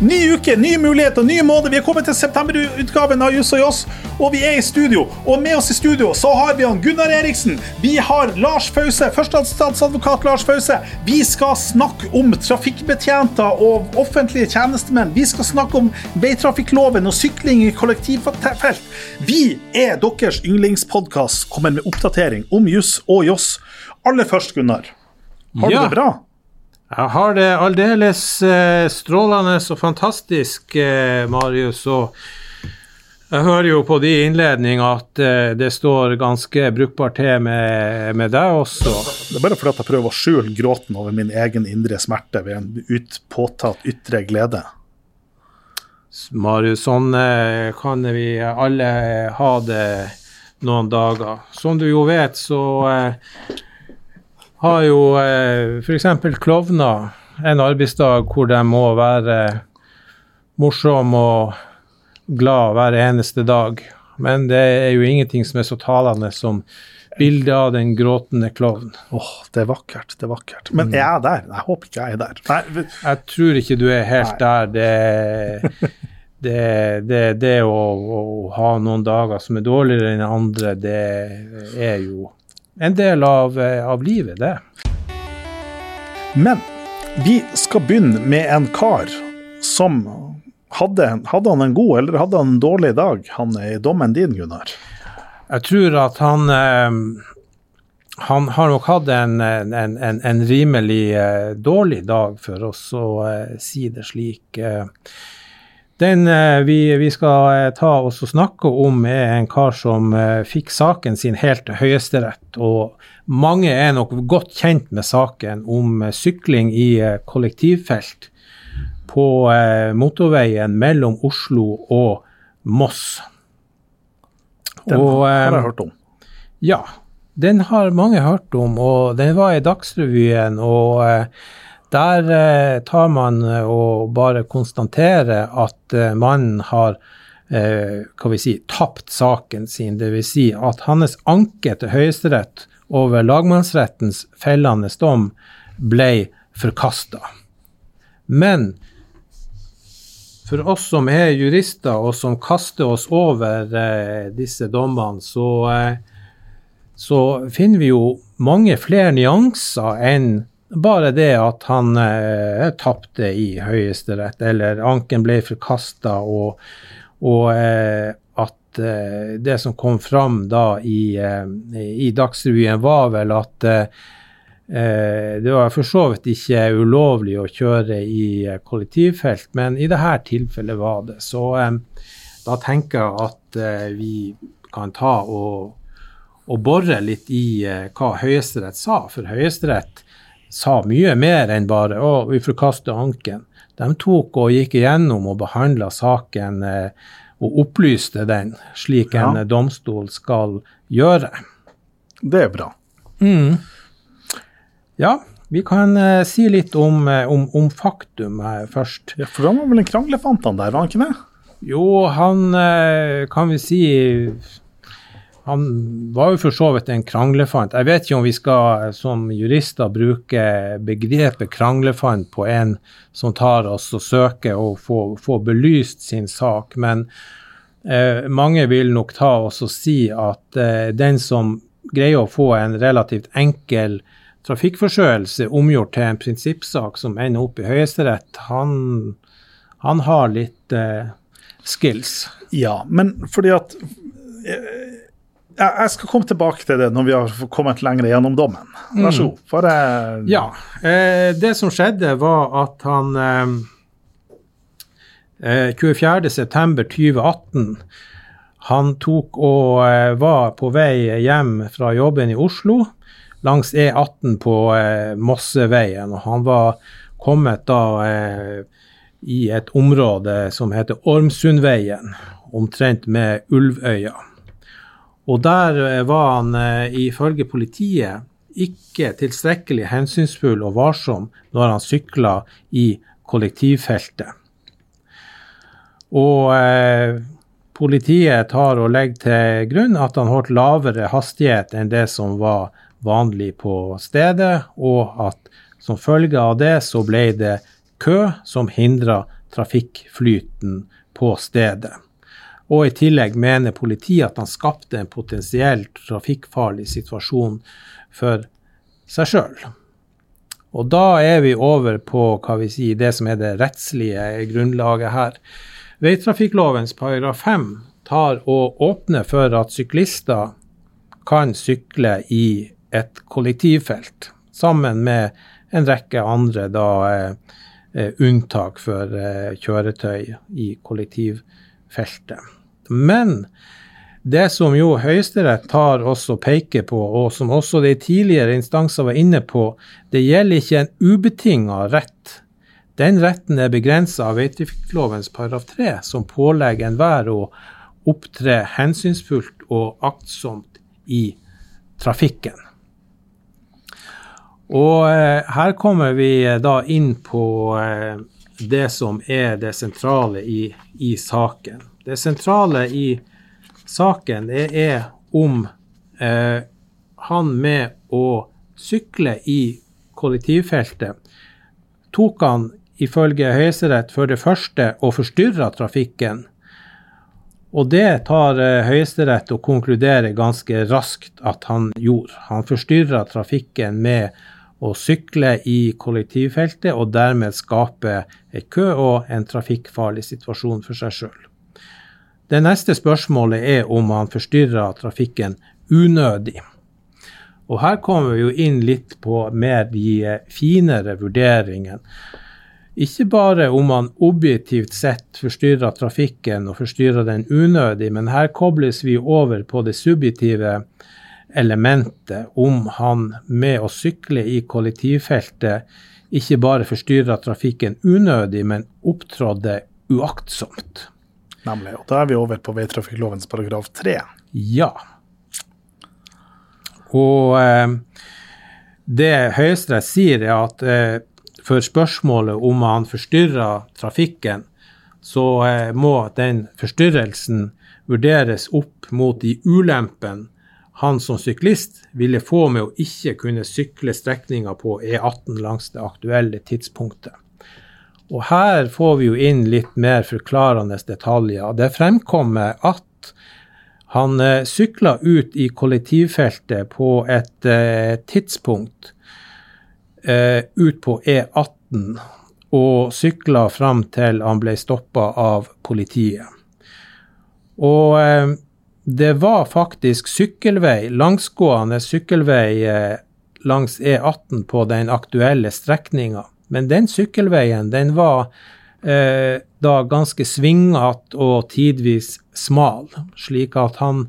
Ny uke, nye muligheter, nye måter. Vi er kommet til septemberutgaven av Juss og Joss, og vi er i studio. Og med oss i studio så har vi han Gunnar Eriksen. Vi har Lars Fause, førstestatsadvokat Lars Fause. Vi skal snakke om trafikkbetjenter og offentlige tjenestemenn. Vi skal snakke om veitrafikkloven og sykling i kollektivfelt. Vi er deres yndlingspodkast, kommer med oppdatering om juss og joss. Aller først, Gunnar. Har Ja. du det bra? Jeg har det aldeles eh, strålende og fantastisk, eh, Marius. Og jeg hører jo på de innledningene at eh, det står ganske brukbart til med, med deg også. Det er bare fordi jeg prøver å skjule gråten over min egen indre smerte ved en ut, påtatt ytre glede. Marius, sånn kan vi alle ha det noen dager. Som du jo vet, så har jo eh, f.eks. klovner en arbeidsdag hvor de må være morsomme og glad hver eneste dag. Men det er jo ingenting som er så talende som bildet av den gråtende klovnen. Åh, det er vakkert. det er vakkert. Men er jeg der? Jeg håper ikke jeg er der. Nei, Jeg tror ikke du er helt der. Det, det, det, det å, å ha noen dager som er dårligere enn andre, det er jo en del av, av livet, det. Men vi skal begynne med en kar som hadde, hadde han en god eller hadde han en dårlig dag, han er i dommen din, Gunnar? Jeg tror at han eh, han har nok hatt en, en, en, en rimelig eh, dårlig dag, for oss å eh, si det slik. Den eh, vi, vi skal eh, ta oss og snakke om, er en kar som eh, fikk saken sin helt til Høyesterett. Og mange er nok godt kjent med saken om sykling i kollektivfelt på motorveien mellom Oslo og Moss. Den Og, har jeg hørt om. ja, den har mange hørt om, og den var i Dagsrevyen. Og der eh, tar man eh, og bare konstaterer at eh, mannen har eh, hva vi si, tapt saken sin. Dvs. Si at hans anke til Høyesterett over lagmannsrettens fellende dom ble forkasta. Men for oss som er jurister og som kaster oss over eh, disse dommene, så, eh, så finner vi jo mange flere nyanser enn bare det at han eh, tapte i Høyesterett, eller anken ble forkasta, og, og eh, at eh, det som kom fram da i, eh, i Dagsrevyen, var vel at eh, Eh, det var for så vidt ikke ulovlig å kjøre i kollektivfelt, men i dette tilfellet var det. Så da tenker jeg at vi kan ta og, og bore litt i hva Høyesterett sa. For Høyesterett sa mye mer enn bare å, vi forkaster anken. De tok og gikk igjennom og behandla saken eh, og opplyste den, slik en Ja. domstol skal gjøre. Det er bra. Ja, vi kan eh, si litt om, eh, om, om faktum eh, først. Ja, for han var vel en kranglefant han der, var han ikke det? Jo, han eh, kan vi si Han var jo for så vidt en kranglefant. Jeg vet ikke om vi skal som jurister bruke begrepet kranglefant på en som tar oss og søker å få, få belyst sin sak, men eh, mange vil nok ta oss og si at eh, den som greier å få en relativt enkel trafikkforståelse omgjort til en prinsippsak som ender opp i Høyesterett, han, han har litt eh, skills. Ja, men fordi at eh, jeg skal komme tilbake til det når vi har kommet lenger gjennom dommen. Vær så god. For jeg, Ja. Eh, det som skjedde, var at han eh, eh, 24.9.2018 han tok og eh, var på vei hjem fra jobben i Oslo langs E18 på eh, Mosseveien. og Han var kommet da eh, i et område som heter Ormsundveien, omtrent med Ulvøya. Og der eh, var han eh, ifølge politiet ikke tilstrekkelig hensynsfull og varsom når han sykla i kollektivfeltet. Og eh, politiet tar og legger til grunn at han holdt lavere hastighet enn det som var vanlig på stedet, og at som følge av det så ble det kø som hindra trafikkflyten på stedet. Og i tillegg mener politiet at han skapte en potensielt trafikkfarlig situasjon for seg sjøl. Og da er vi over på hva vi sier, det som er det rettslige grunnlaget her. Veitrafikklovens paragraf 5 tar og åpner for at syklister kan sykle i et kollektivfelt, sammen med en rekke andre da, eh, eh unntak for eh, kjøretøy i kollektivfeltet. Men det som jo Høyesterett tar også peker på, og som også de tidligere instanser var inne på, det gjelder ikke en ubetinga rett. Den retten er begrensa av veitrafikklovens paragraf 3, som pålegger enhver å opptre hensynsfullt og aktsomt i trafikken. Og eh, her kommer vi da inn på eh, det som er det sentrale i, i saken. Det sentrale i saken er, er om eh, han med å sykle i kollektivfeltet tok han ifølge Høyesterett for det første å forstyrre trafikken. Og det tar eh, Høyesterett og konkluderer ganske raskt at han gjorde. Han forstyrra trafikken med å sykle i kollektivfeltet og dermed skape en kø og en trafikkfarlig situasjon for seg sjøl. Det neste spørsmålet er om han forstyrrer trafikken unødig. Og her kommer vi jo inn litt på mer de finere vurderingene. Ikke bare om man objektivt sett forstyrrer trafikken og forstyrrer den unødig, men her kobles vi over på det subjektive elementet om han med å sykle i kollektivfeltet ikke bare forstyrra trafikken unødig, men opptrådde uaktsomt. Nemlig. Og da er vi over på veitrafikklovens paragraf 3. Ja. Og eh, det Høyesterett sier, er at eh, for spørsmålet om han forstyrra trafikken, så eh, må den forstyrrelsen vurderes opp mot de ulempene han som syklist ville få med å ikke kunne sykle strekninga på E18 langs det aktuelle tidspunktet. Og her får vi jo inn litt mer forklarende detaljer. Det fremkommer at han eh, sykla ut i kollektivfeltet på et eh, tidspunkt eh, ut på E18 og sykla fram til han ble stoppa av politiet. Og det var faktisk sykkelvei, langsgående sykkelvei eh, langs E18 på den aktuelle strekninga. Men den sykkelveien den var eh, da ganske svingete og tidvis smal, slik at han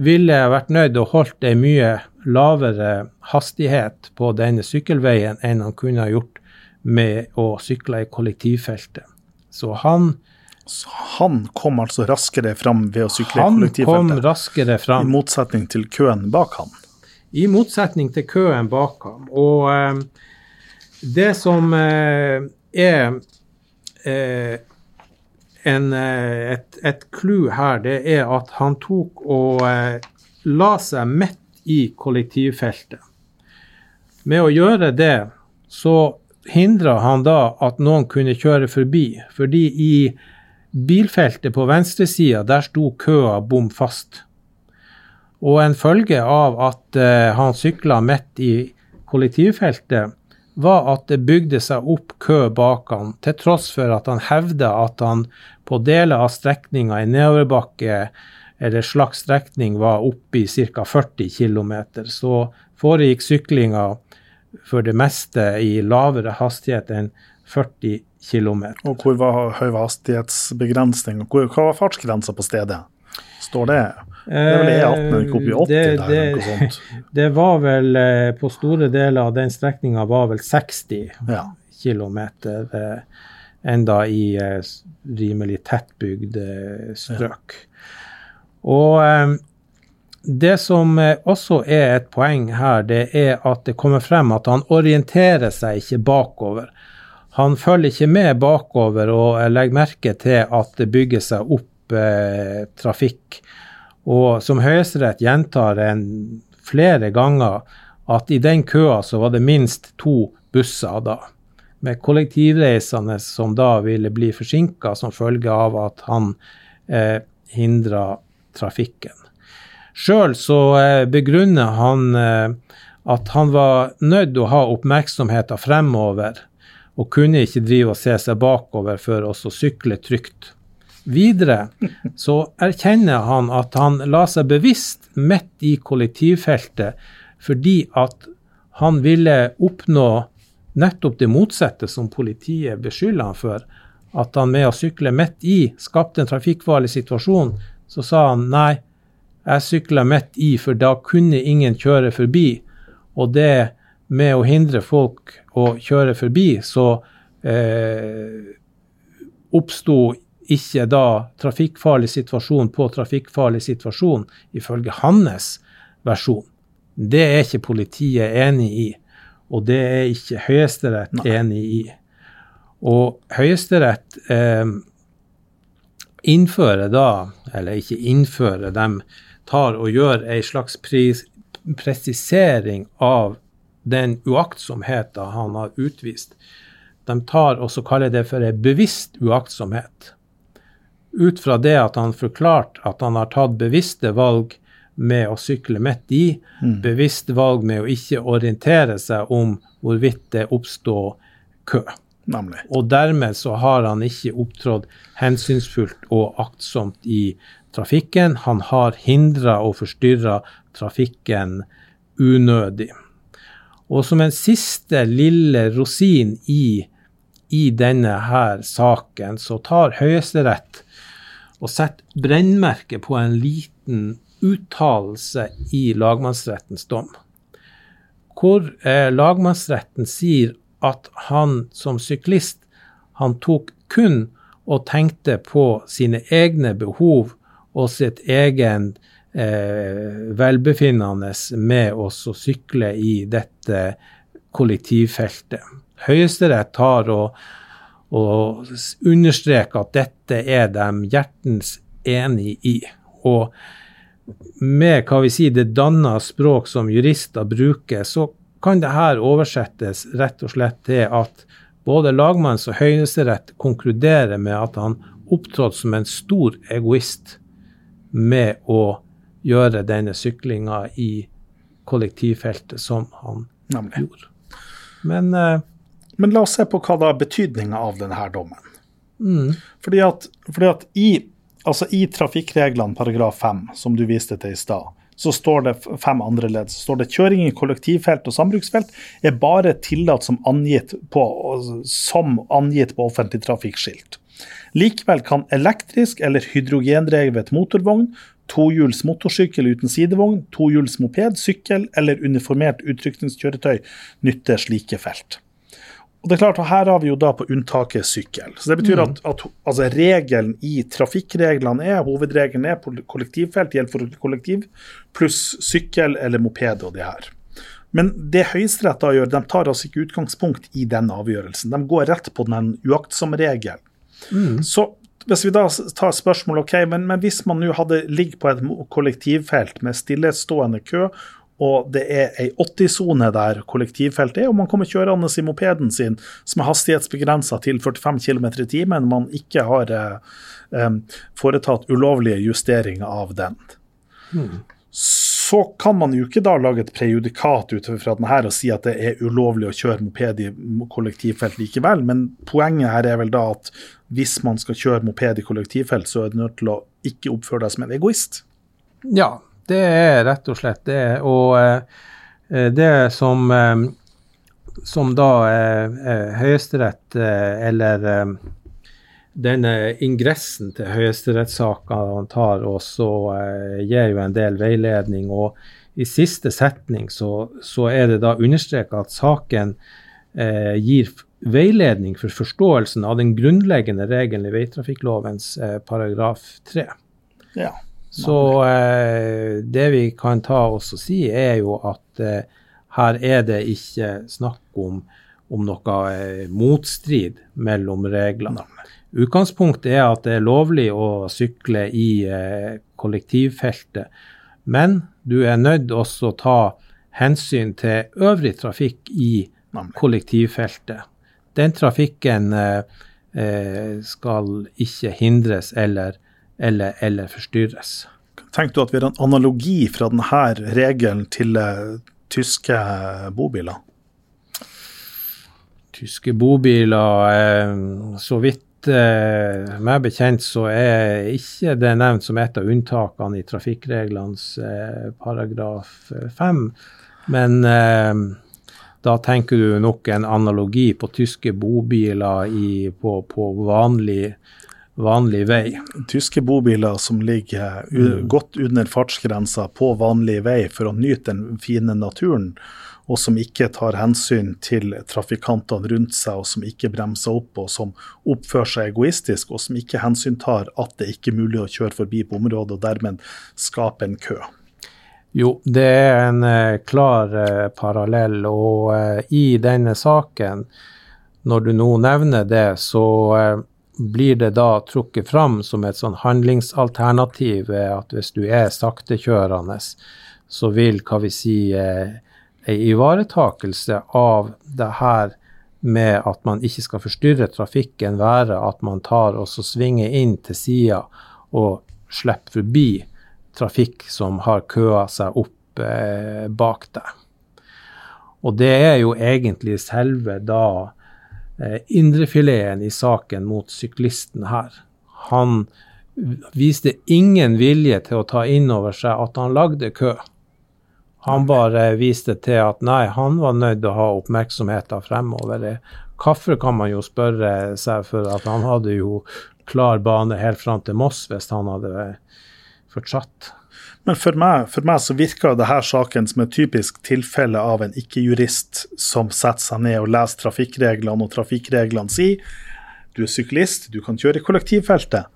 ville vært nødt og holdt ei mye lavere hastighet på denne sykkelveien enn han kunne ha gjort med å sykle i kollektivfeltet. Så han så han kom altså raskere fram ved å sykle i kollektivfeltet? Han kom raskere fram. I motsetning til køen bak ham? I motsetning til køen bak ham. Og eh, det som eh, er eh, en, eh, et, et clou her, det er at han tok og la seg midt i kollektivfeltet. Med å gjøre det, så hindra han da at noen kunne kjøre forbi. Fordi i bilfeltet på venstresida, der sto køa bom fast. Og en følge av at uh, han sykla midt i kollektivfeltet, var at det bygde seg opp kø bak han, til tross for at han hevda at han på deler av strekninga i nedoverbakke eller slags strekning var oppe i ca. 40 km. Så foregikk syklinga for det meste i lavere hastighet enn 40 km. Og hvor var høyhastighetsbegrensning? Hva var fartsgrensa på stedet? Står det? Det er vel E18 opp i 80 det, der, det, noe sånt. Det var vel eh, på store deler av den strekninga var vel 60 ja. km. Eh, enda i eh, rimelig tettbygd strøk. Ja. Og det som også er et poeng her, det er at det kommer frem at han orienterer seg ikke bakover. Han følger ikke med bakover og legger merke til at det bygger seg opp eh, trafikk. Og som Høyesterett gjentar en, flere ganger, at i den køa så var det minst to busser da. med kollektivreisende som da ville bli forsinka som følge av at han eh, hindra trafikken. Sjøl så eh, begrunner han eh, at han var nødt til å ha oppmerksomheten fremover, og kunne ikke drive og se seg bakover for å sykle trygt. Videre så erkjenner han at han la seg bevisst midt i kollektivfeltet fordi at han ville oppnå nettopp det motsatte som politiet beskylder han for. At han med å sykle midt i skapte en trafikkfarlig situasjon. Så sa han nei, jeg sykla midt i, for da kunne ingen kjøre forbi. Og det med å hindre folk å kjører forbi, så eh, oppsto ikke da trafikkfarlig situasjon på trafikkfarlig situasjon, ifølge hans versjon. Det er ikke politiet enig i, og det er ikke Høyesterett enig i. Og Høyesterett eh, innfører da, eller ikke innfører, de tar og gjør ei slags pris, presisering av den uaktsomheten han har utvist. De tar og så kaller det for en bevisst uaktsomhet. Ut fra det at han forklarte at han har tatt bevisste valg med å sykle midt i, mm. bevisste valg med å ikke orientere seg om hvorvidt det oppstår kø. Nemlig. Og dermed så har han ikke opptrådt hensynsfullt og aktsomt i trafikken. Han har hindra og forstyrra trafikken unødig. Og som en siste lille rosin i, i denne her saken, så tar Høyesterett og setter brennmerke på en liten uttalelse i lagmannsrettens dom. Hvor eh, lagmannsretten sier at han som syklist han tok kun og tenkte på sine egne behov og sitt egen velbefinnende med oss å sykle i dette kollektivfeltet. Høyesterett tar og, og understreker at dette er de hjertens enig i. Og med hva vi sier, det danna språk som jurister bruker, så kan det her oversettes rett og slett til at både lagmanns- og høyesterett konkluderer med at han opptrådte som en stor egoist med å gjøre denne syklinga i kollektivfeltet som han Nemlig. gjorde. Men, uh, Men, la oss se på hva da er betydninga av denne dommen. Mm. Fordi, at, fordi at i, altså i trafikkreglene paragraf 5, som du viste til i stad, så står det fem andre ledd. Så står det kjøring i kollektivfelt og sambruksfelt er bare tillatt som angitt på, som angitt på offentlig trafikkskilt. Likevel kan elektrisk eller hydrogendrevet motorvogn, tohjuls motorsykkel uten sidevogn, tohjuls moped, sykkel eller uniformert utrykningskjøretøy nytter slike felt. Og det er klart, Her har vi jo da på unntaket sykkel. Så Det betyr mm. at, at altså, regelen i trafikkreglene er, hovedregelen er på kollektivfelt, gjelder for kollektiv, pluss sykkel eller moped og det her. Men det Høyesterett da gjør, de tar altså ikke utgangspunkt i den avgjørelsen. De går rett på den uaktsomme regelen. Mm. Så hvis vi da tar spørsmålet, ok, men, men hvis man nå hadde ligget på et kollektivfelt med stillestående kø, og det er ei 80-sone der kollektivfeltet er, og man kommer kjørende i mopeden sin som er hastighetsbegrensa til 45 km i timen, man ikke har eh, eh, foretatt ulovlige justeringer av den. Mm så kan man jo ikke da lage et prejudikat ut fra den her og si at det er ulovlig å kjøre moped i kollektivfelt likevel, men poenget her er vel da at hvis man skal kjøre moped i kollektivfelt, så er du nødt til å ikke oppføre deg som en egoist. Ja, det er rett og slett det. Og eh, det som, eh, som da eh, Høyesterett eh, eller eh, denne ingressen til høyesterettssaka han tar, og så eh, gir jo en del veiledning. og I siste setning så, så er det da understreka at saken eh, gir veiledning for forståelsen av den grunnleggende regelen i veitrafikklovens eh, paragraf 3. Ja, så eh, det vi kan ta oss og si, er jo at eh, her er det ikke snakk om, om noe eh, motstrid mellom reglene. Utgangspunktet er at det er lovlig å sykle i eh, kollektivfeltet, men du er nødt også å ta hensyn til øvrig trafikk i kollektivfeltet. den trafikken eh, skal ikke hindres eller, eller, eller forstyrres. Tenker du at vi har en analogi fra denne regelen til tyske bobiler? Tyske bobiler, eh, så vidt eh, meg bekjent, så er ikke det nevnt som et av unntakene i trafikkreglenes eh, paragraf 5. Men eh, da tenker du nok en analogi på tyske bobiler i, på, på vanlig, vanlig, vei. Tyske bobiler som ligger mm. godt under fartsgrensa på vanlig vei for å nyte den fine naturen, og som ikke tar hensyn til trafikantene rundt seg, og som ikke bremser opp, og som oppfører seg egoistisk, og som ikke hensyntar at det ikke er mulig å kjøre forbi på området, og dermed skape en kø. Jo, det er en uh, klar uh, parallell. Og uh, i denne saken, når du nå nevner det, så blir det da trukket fram som et sånn handlingsalternativ at hvis du er saktekjørende, så vil hva vi si, en ivaretakelse av det her med at man ikke skal forstyrre trafikken, være at man tar og svinger inn til sida og slipper forbi trafikk som har køa seg opp eh, bak deg. Og det er jo egentlig selve da eh, indrefileten i saken mot syklisten her. Han viste ingen vilje til å ta inn over seg at han lagde kø. Han bare viste til at nei, han var nødt til å ha oppmerksomheten fremover. Kaffe kan man jo spørre seg for at han hadde jo klar bane helt fram til Moss hvis han hadde fortsatt. Men for meg, for meg så virker denne saken som et typisk tilfelle av en ikke-jurist som setter seg ned og leser trafikkreglene, og trafikkreglene sier du er syklist, du kan kjøre i kollektivfeltet.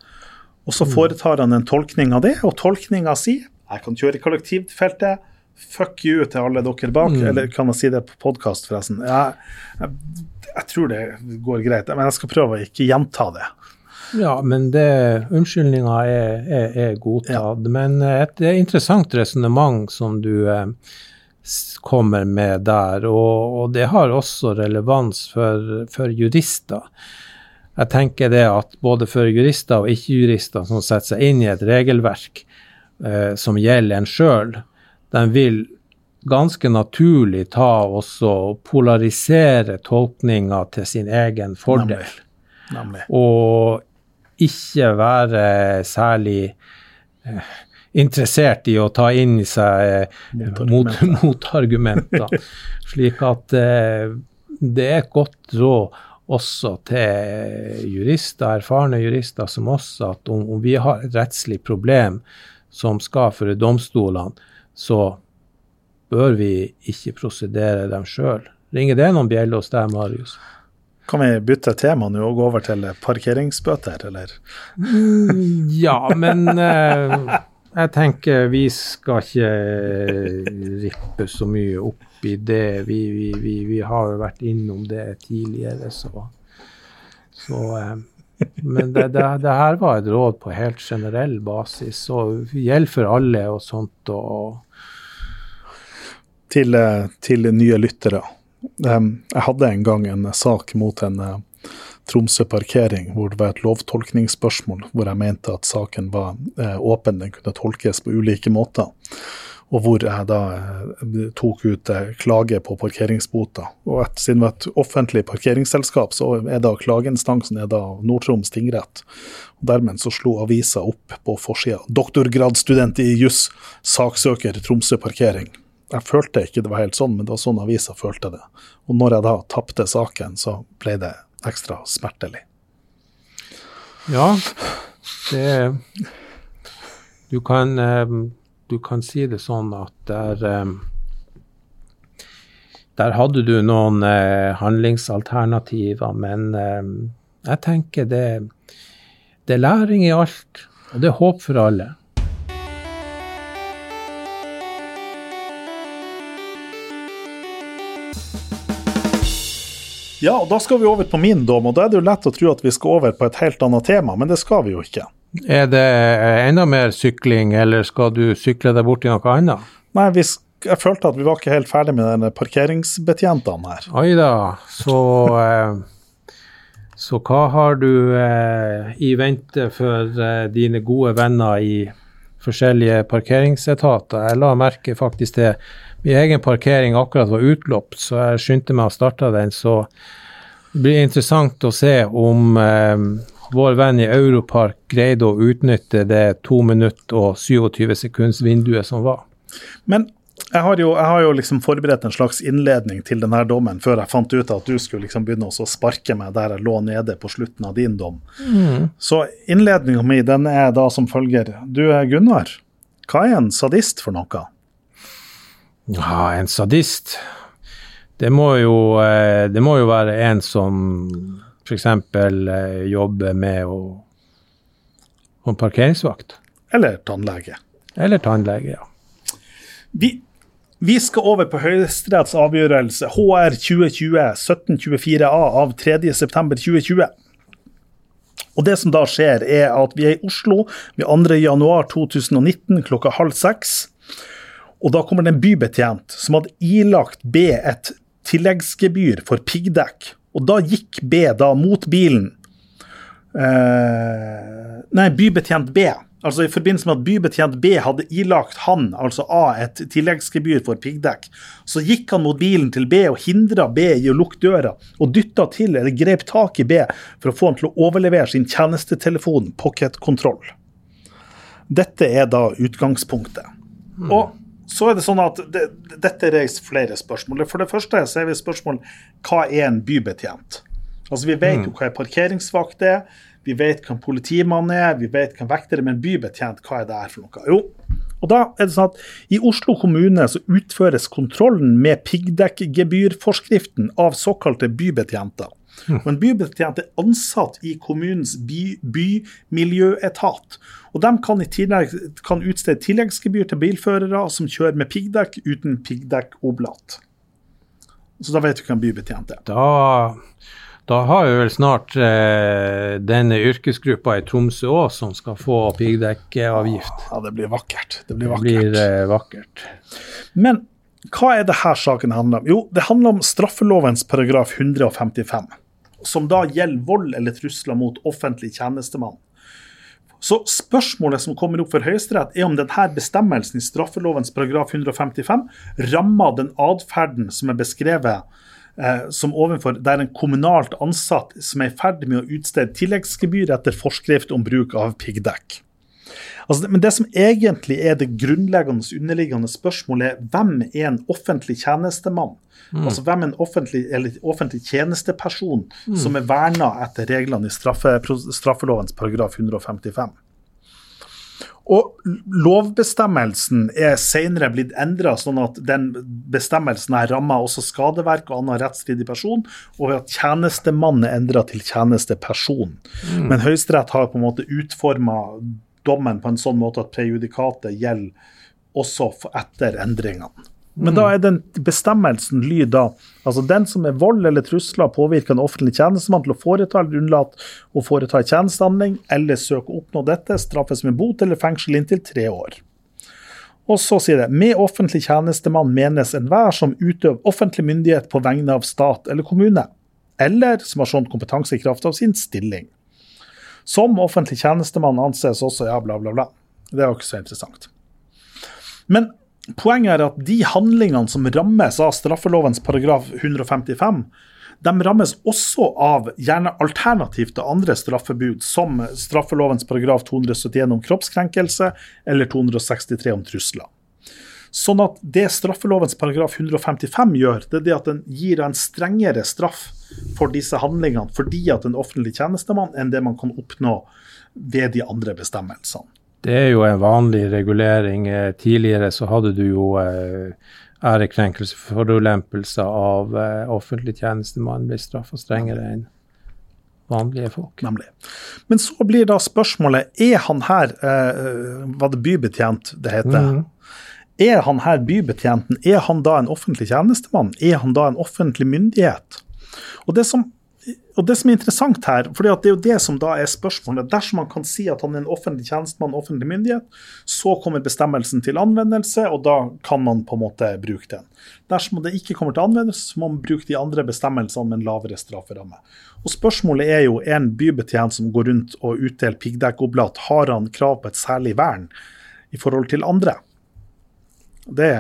Og så mm. foretar han en tolkning av det, og tolkninga sier jeg kan kjøre i kollektivfeltet. Fuck you til alle dere bak. Mm. Eller kan jeg si det på podkast, forresten? Jeg, jeg, jeg, tror det går greit, men jeg skal prøve å ikke gjenta det. Ja, men det, unnskyldninga er, er, er godtatt. Ja. Men et, interessant resonnement som du eh, kommer med der, og, og, det har også relevans for, for, jurister. Jeg tenker det at både for jurister og ikke-jurister som setter seg inn i et regelverk eh, som gjelder en sjøl, de vil ganske naturlig ta også polarisere tolkninga til sin egen fordel. Nemlig. Nemlig. Og ikke være særlig eh, interessert i å ta inn i seg eh, motargumenter. Mot, slik at eh, det er et godt råd også til jurister, erfarne jurister som oss, at om, om vi har et rettslig problem som skal for domstolene, så bør vi ikke prosedere dem sjøl. Ringer det noen bjeller hos deg, Marius? Kan vi bytte tema nå og gå over til parkeringsbøter, eller? Ja, men eh, jeg tenker vi skal ikke eh, rippe så mye opp i det. Vi, vi, vi, vi har jo vært innom det tidligere, så, så eh, Men det, det, det, her var et råd på helt generell basis, og gjelder for alle og sånt. og til, eh, til nye lyttere. Jeg hadde en gang en sak mot en eh, Tromsø parkering hvor det var et lovtolkningsspørsmål, hvor jeg mente at saken var eh, åpen, den kunne tolkes på ulike måter. Og hvor jeg da eh, tok ut klage på parkeringsbota. Og et, siden det var et offentlig parkeringsselskap, så er da klageinstansen er Nord-Troms tingrett. Og Dermed så slo avisa opp på forsida. Doktorgradsstudent i juss, saksøker Tromsø parkering. Jeg følte ikke det var helt sånn, men det var sånn avisa følte det. Og når jeg da tapte saken, så ble det ekstra smertelig. Ja, det Du kan, eh, du kan si det sånn at der eh, Der hadde du noen eh, handlingsalternativer, men jeg tenker det, det er læring i alt, og det er håp for alle. Ja, og da skal vi over på min dom, og da er det jo lett å tro at vi skal over på et helt annet tema, men det skal vi jo ikke. Er det enda mer sykling, eller skal du sykle deg bort til noe annet? Nei, vi, jeg følte at vi var ikke helt ferdig med parkeringsbetjentene her. Oi da, så eh, Så hva har du eh, i vente for eh, dine gode venner i forskjellige parkeringsetater? Jeg la merke faktisk til min egen parkering akkurat var utløpt, så jeg skyndte meg å starte den. Så det blir interessant å se om eh, vår venn i Europark greide å utnytte det to minutter og 27 sekunds vinduet som var. Men jeg har, jo, jeg har, jo, liksom forberedt en slags innledning til denne dommen før jeg fant ut at du skulle liksom begynne å sparke meg der jeg lå nede på slutten av din dom. Mm. Så innledninga mi er da som følger. Du Gunnar, hva er en sadist for noe? Ja, en sadist Det må jo, eh, det må jo være en som f.eks. Eh, jobber med å en parkeringsvakt. Eller tannlege. Eller tannlege, ja. Vi, vi skal over på Høyesteretts avgjørelse HR 2020-1724A av 3.9.2020. Og Det som da skjer, er at vi er i Oslo ved 2.1.2019 klokka halv seks. Og da kommer det en bybetjent som hadde ilagt B et tilleggsgebyr for piggdekk. Og da gikk B da mot bilen. Eh, nei, bybetjent B Altså I forbindelse med at bybetjent B hadde ilagt han, altså A, et tilleggsgebyr for piggdekk, så gikk han mot bilen til B og hindra B i å lukke døra, og dytta til eller grep tak i B for å få han til å overlevere sin tjenestetelefon pocketkontroll. Dette er da utgangspunktet. Mm. Og så er det sånn at det, Dette reiser flere spørsmål. For det første så er vi spørsmål hva er en bybetjent? Altså Vi vet jo mm. hva en parkeringsvakt er. Vi vet hva en politimann er, vi vet hva en vekter er, men bybetjent, hva er det her for noe? Jo, og da er det sånn at I Oslo kommune så utføres kontrollen med piggdekkgebyrforskriften av såkalte bybetjenter. Og En bybetjent er ansatt i kommunens by, bymiljøetat. og De kan i tillegg kan utstede tilleggsgebyr til bilførere som kjører med piggdekk uten piggdekkoblat. Så da vet du hva en bybetjent er. Da da har vi vel snart eh, denne yrkesgruppa i Tromsø òg som skal få piggdekkavgift. Ja, det blir vakkert. Det blir vakkert. Det blir, eh, vakkert. Men hva er det her saken handler om? Jo, det handler om straffelovens paragraf 155, som da gjelder vold eller trusler mot offentlig tjenestemann. Så spørsmålet som kommer opp for Høyesterett, er om denne bestemmelsen i straffelovens paragraf 155 rammer den atferden som er beskrevet eh, som overfor der en kommunalt ansatt som er i ferd med å utstede tilleggsgebyr etter forskrift om bruk av piggdekk. Altså, men det som egentlig er det grunnleggende underliggende spørsmålet, er hvem er en offentlig tjenestemann? Mm. Altså Hvem er en offentlig, offentlig tjenesteperson mm. som er verna etter reglene i straffe, straffelovens paragraf 155? Og lovbestemmelsen er senere blitt endra, sånn at den bestemmelsen her rammer også skadeverk og annen rettsstridig person, og at tjenestemann er endra til tjenesteperson. Mm. Men Høyesterett har på en måte utforma dommen på en sånn måte at prejudikatet gjelder også etter endringene. Men da er den bestemmelsen lyd da altså den som er vold eller trusler påvirker en offentlig tjenestemann til å foreta eller unnlate å foreta en tjenestehandling eller søke å oppnå dette, straffes med bot eller fengsel inntil tre år. Og så sier det med offentlig tjenestemann menes enhver som utøver offentlig myndighet på vegne av stat eller kommune, eller som har sånn kompetanse i kraft av sin stilling. Som offentlig tjenestemann anses også, ja, bla, bla, bla. Det er jo ikke så interessant. Men Poenget er at de handlingene som rammes av straffelovens paragraf 155, de rammes også av gjerne alternativt til andre straffebud, som straffelovens paragraf 271 om kroppskrenkelse eller 263 om trusler. Sånn at Det straffelovens paragraf 155 gjør, det er det at den gir en strengere straff for disse handlingene fordi at en offentlig tjenestemann enn det man kan oppnå ved de andre bestemmelsene. Det er jo en vanlig regulering. Eh, tidligere så hadde du jo eh, ærekrenkelse, forulempelse av eh, offentlig tjenestemann ble straffa strengere enn vanlige folk. Nemlig. Men så blir da spørsmålet er han her eh, Var det bybetjent det heter? Mm. Er han her bybetjenten? Er han da en offentlig tjenestemann? Er han da en offentlig myndighet? Og det som og det som er interessant her, for det er jo det som da er spørsmålet Dersom man kan si at han er en offentlig tjenestemann, offentlig myndighet, så kommer bestemmelsen til anvendelse, og da kan man på en måte bruke den. Dersom det ikke kommer til anvendelse, så må man bruke de andre bestemmelsene med en lavere strafferamme. Og Spørsmålet er jo en bybetjent som går rundt og utdeler piggdekkoblat, har han krav på et særlig vern i forhold til andre? Det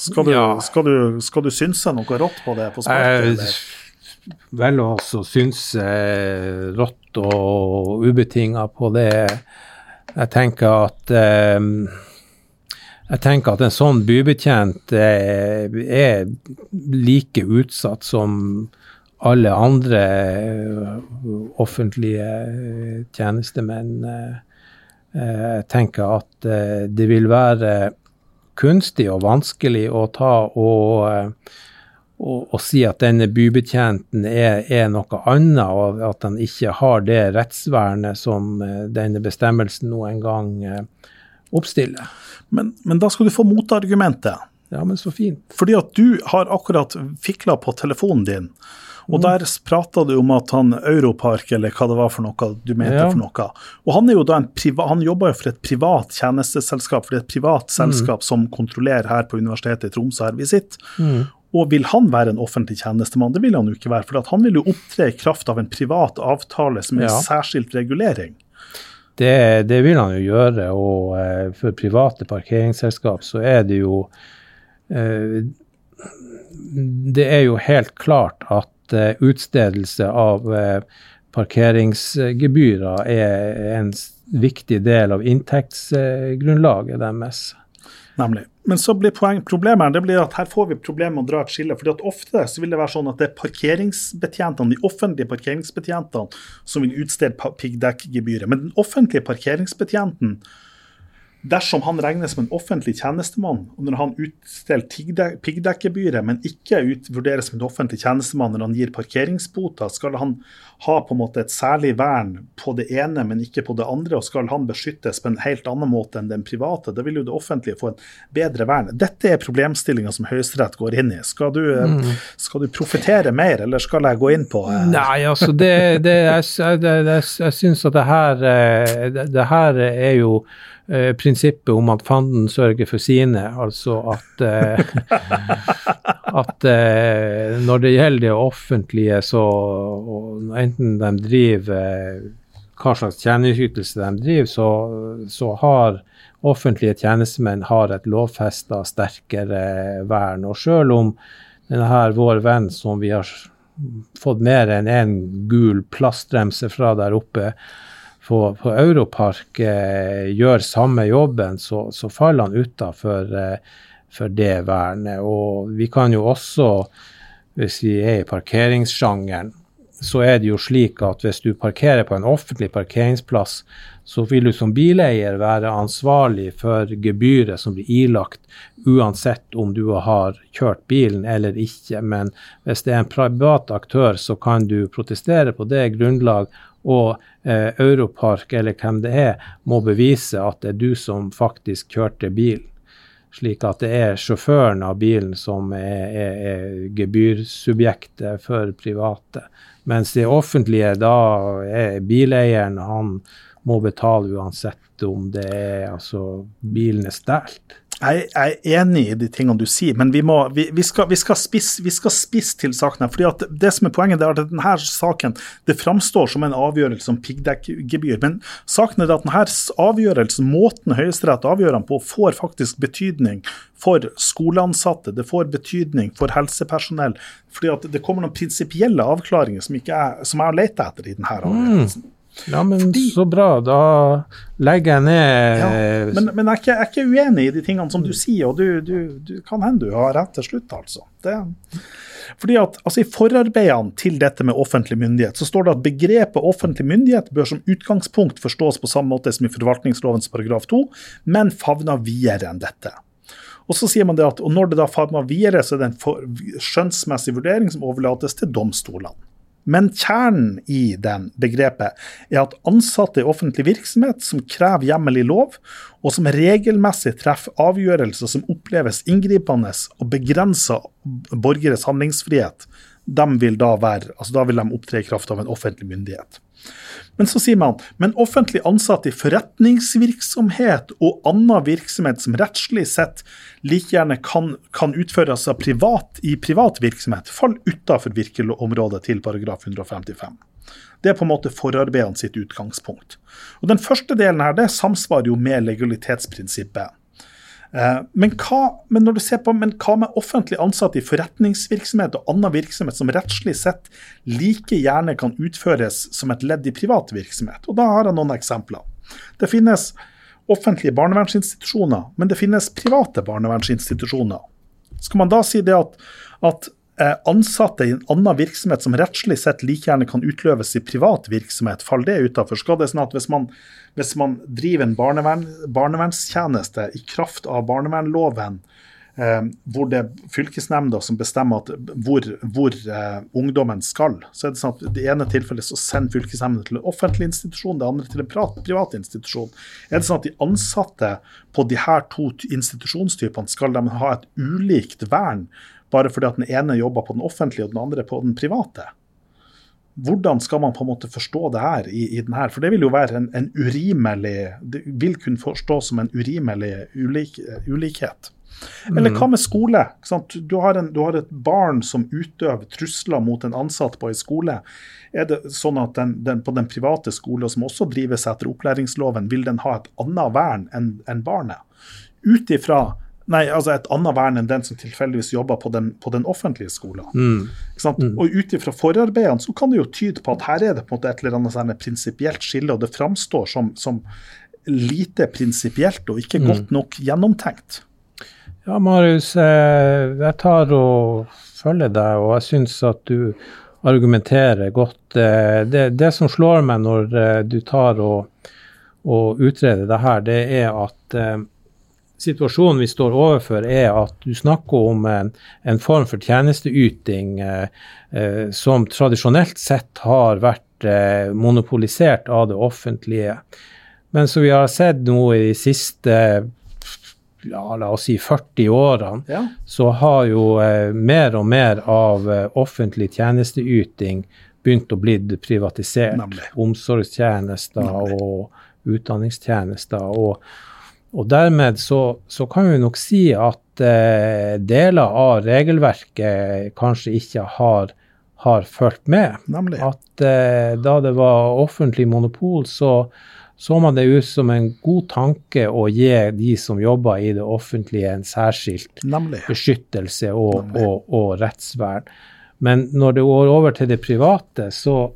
skal du, ja. skal, du, skal du, synse noe rått på det på sparket? Eh, vel å synse eh, rått og ubetinga på det. Jeg tenker at eh, jeg tenker at en sånn bybetjent er, eh, er like utsatt som alle andre eh, offentlige tjenestemenn. Jeg tenker at det vil være kunstig og vanskelig å ta og, eh, og, og si at denne bybetjenten er, er, noe annet, og at han ikke har det rettsvernet som eh, denne bestemmelsen nå en gang eh, oppstiller. Men, men da skal du få motargumentet. Ja, men så fint. Fordi at du har akkurat fikla på telefonen din og mm. der prata du om at han Europark, eller hva det var for noe du mente ja. for noe. Og han er jo da en priva, han jobber jo for et privat tjenesteselskap, for det er et privat mm. selskap mm. som kontrollerer her på Universitetet i Tromsø her vi sitter. Mm. Og vil han være en offentlig tjenestemann? Det vil han jo ikke være. For han vil jo opptre i kraft av en privat avtale som er ja. særskilt regulering. Det, det, vil han jo gjøre. Og eh, for private parkeringsselskap så er det jo eh, Det er jo helt klart at utstedelse av eh, parkeringsgebyrer er en viktig del av inntektsgrunnlaget deres. Nemlig. Men så blir poeng, problemet det blir at her får vi problemer med å dra et skille. fordi at Ofte så vil det være sånn at det er parkeringsbetjentene, de offentlige parkeringsbetjentene som vil utstede piggdekkgebyret. Men den offentlige parkeringsbetjenten Dersom han regnes som en offentlig tjenestemann, og når han utstiller piggdekkgebyret, men ikke vurderes som en offentlig tjenestemann når han gir parkeringsboter, skal han ha på en måte et særlig vern på det ene, men ikke på det andre, og skal han beskyttes på en helt annen måte enn den private? Da vil jo det offentlige få en bedre vern. Dette er problemstillinga som Høyesterett går inn i. Skal du, mm. skal du profetere mer, eller skal jeg gå inn på eh? Nei, altså det, det Jeg, jeg, jeg, jeg syns at det her, eh, det, det her er jo eh, prinsippet om at fanden sørger for sine. Altså at, eh, at eh, når det gjelder det offentlige, så enten de driver hva slags tjenesteytelse de driver, så, så, har offentlige tjenestemenn har et lovfesta sterkere vern. Og selv om denne vår venn som vi har fått mer enn én en gul plastremse fra der oppe, på, på Europark eh, gjør samme jobben, så, så faller han utafor eh, for det vernet. Og vi kan jo også, hvis vi er i parkeringssjangeren, så er det jo slik at hvis du parkerer på en offentlig parkeringsplass, så vil du som bileier være ansvarlig for gebyret som blir ilagt, uansett om du har kjørt bilen eller ikke. Men hvis det er en privat aktør, så kan du protestere på det grunnlag og eh, Europark eller hvem det er, må bevise at det er du som faktisk kjørte bilen. Slik at det er sjåføren av bilen som er, er, er gebyrsubjektet for private. Mens det offentlige, da er bileieren, han må betale uansett om det er altså bilen er stjålet. Jeg, er enig i de tingene du sier, men vi, må, vi, vi skal, vi skal spisse spis til saken. her, fordi at Det som er poenget, er at denne saken det framstår som en avgjørelse om piggdekkgebyr. Men saken er at denne avgjørelsen, måten Høyesterett avgjør den på, får faktisk betydning for skoleansatte, det får betydning for helsepersonell. fordi at det kommer noen prinsipielle avklaringer som, er, som jeg har lett etter i denne avgjørelsen. Mm. Ja, men Fordi, så bra. Da legger jeg ned ja, Men, men jeg, er ikke, uenig i de tingene som du sier, og du, du, du kan hende du har rett til slutt, altså. Det, fordi at altså, I forarbeidene til dette med offentlig myndighet så står det at begrepet offentlig myndighet bør som utgangspunkt forstås på samme måte som i forvaltningslovens paragraf 2, men favner videre enn dette. Og så sier man det at og Når det da favner videre, så er det en skjønnsmessig vurdering som overlates til domstolene. Men kjernen i den begrepet er at ansatte i offentlig virksomhet som krever hjemmel i lov, og som regelmessig treffer avgjørelser som oppleves inngripende og begrenser borgeres handlingsfrihet, de vil da være, altså da vil de opptre i kraft av en offentlig myndighet. Men så sier man men offentlig ansatte i forretningsvirksomhet og annen virksomhet som rettslig sett like gjerne kan, kan utføres av privat, i privat virksomhet, faller utenfor virkeområdet til paragraf 155. Det er på en måte forarbeidene sitt utgangspunkt. Og Den første delen her, det samsvarer jo med legalitetsprinsippet. Eh, men hva, men når du ser på, men hva med offentlig ansatte i forretningsvirksomhet og annen virksomhet som rettslig sett like gjerne kan utføres som et ledd i privat virksomhet? Og Da har jeg noen eksempler. Det finnes offentlige barnevernsinstitusjoner, men det finnes private barnevernsinstitusjoner. Skal man da si det at, at ansatte i en annen virksomhet som rettslig sett like gjerne kan utløves i privat virksomhet, faller det utafor? Skal det sånn at hvis man, hvis man driver en barnevern, barnevernstjeneste i kraft av barnevernloven, eh, hvor det er fylkesnemnda som bestemmer hvor, hvor eh, ungdommen skal, så er det sånn at det ene tilfellet så sender fylkesnemnda til en offentlig institusjon, det andre til en privat institusjon. Er det sånn at de ansatte på de her to institusjonstypene skal de ha et ulikt vern? Bare fordi at den ene jobber på den offentlige og den andre på den private. Hvordan skal man på en måte forstå det her i, i den her? For det vil jo være en, en urimelig Det vil kunne forstås som en urimelig ulik, ulikhet. Eller hva med skole? Du har, en, du har, et barn som utøver trusler mot en ansatt på en skole. Er det sånn at den, den, på den private skolen, som også drives etter opplæringsloven, vil den ha et annet vern enn en barnet? Ut ifra Nei, altså et annet vern enn den som tilfeldigvis jobber på den, på den offentlige skolen. Mm. Mm. Og ut ifra forarbeidene så kan det jo tyde på at her er det på en måte et eller annet sånn prinsipielt skille, og det framstår som, som lite prinsipielt og ikke godt mm. nok gjennomtenkt. Ja, Marius, eh, jeg tar og følger deg, og jeg syns at du argumenterer godt. Eh, det, det, som slår meg når eh, du tar og, og utreder det her, det er at situasjonen vi står overfor, er at du snakker om en, form for tjenesteyting eh, eh, som tradisjonelt sett har vært eh, monopolisert av det offentlige. Men som vi har sett nå i de siste ja, la oss si 40 årene, ja. så har jo mer og mer av offentlig tjenesteyting begynt å bli privatisert. Nemlig. Omsorgstjenester Nemlig. og utdanningstjenester. og og dermed så, så, kan vi nok si at eh, deler av regelverket kanskje ikke har, har fulgt med. Nemlig. At eh, da det var offentlig monopol, så så man det ut som en god tanke å gi de som jobber i det offentlige, en særskilt Nemlig. beskyttelse og, og, og rettsvern. Men når det går over til det private, så,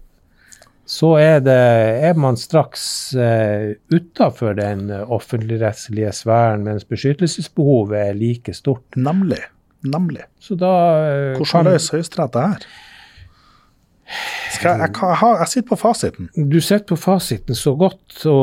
så er, det, er man straks eh, utafor den offentligrettslige sfæren, mens beskyttelsesbehovet er like stort. Nemlig. Nemlig. Så da, eh, Hvordan løser Høyesterett det her? Jeg, jeg, jeg, jeg, sitter på fasiten. Du sitter på fasiten så godt å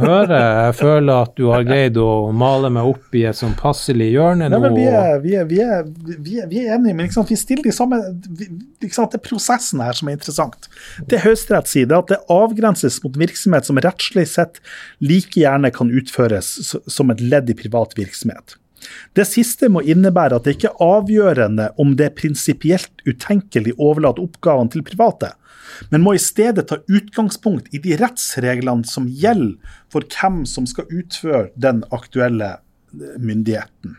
høre. Jeg føler at du har greid å male meg opp i et sånn passelig hjørne nå. vi, er, vi, er, vi, er, vi, er, vi er enige, men vi stiller de samme Det er prosessen her som er interessant. Det Høyesterett sier, er at det avgrenses mot virksomhet som rettslig sett like gjerne kan utføres som et ledd i privat virksomhet. Det siste må innebære at det ikke er avgjørende om det er prinsipielt utenkelig å overlate oppgavene til private, men må i stedet ta utgangspunkt i de rettsreglene som gjelder for hvem som skal utføre den aktuelle eh, myndigheten.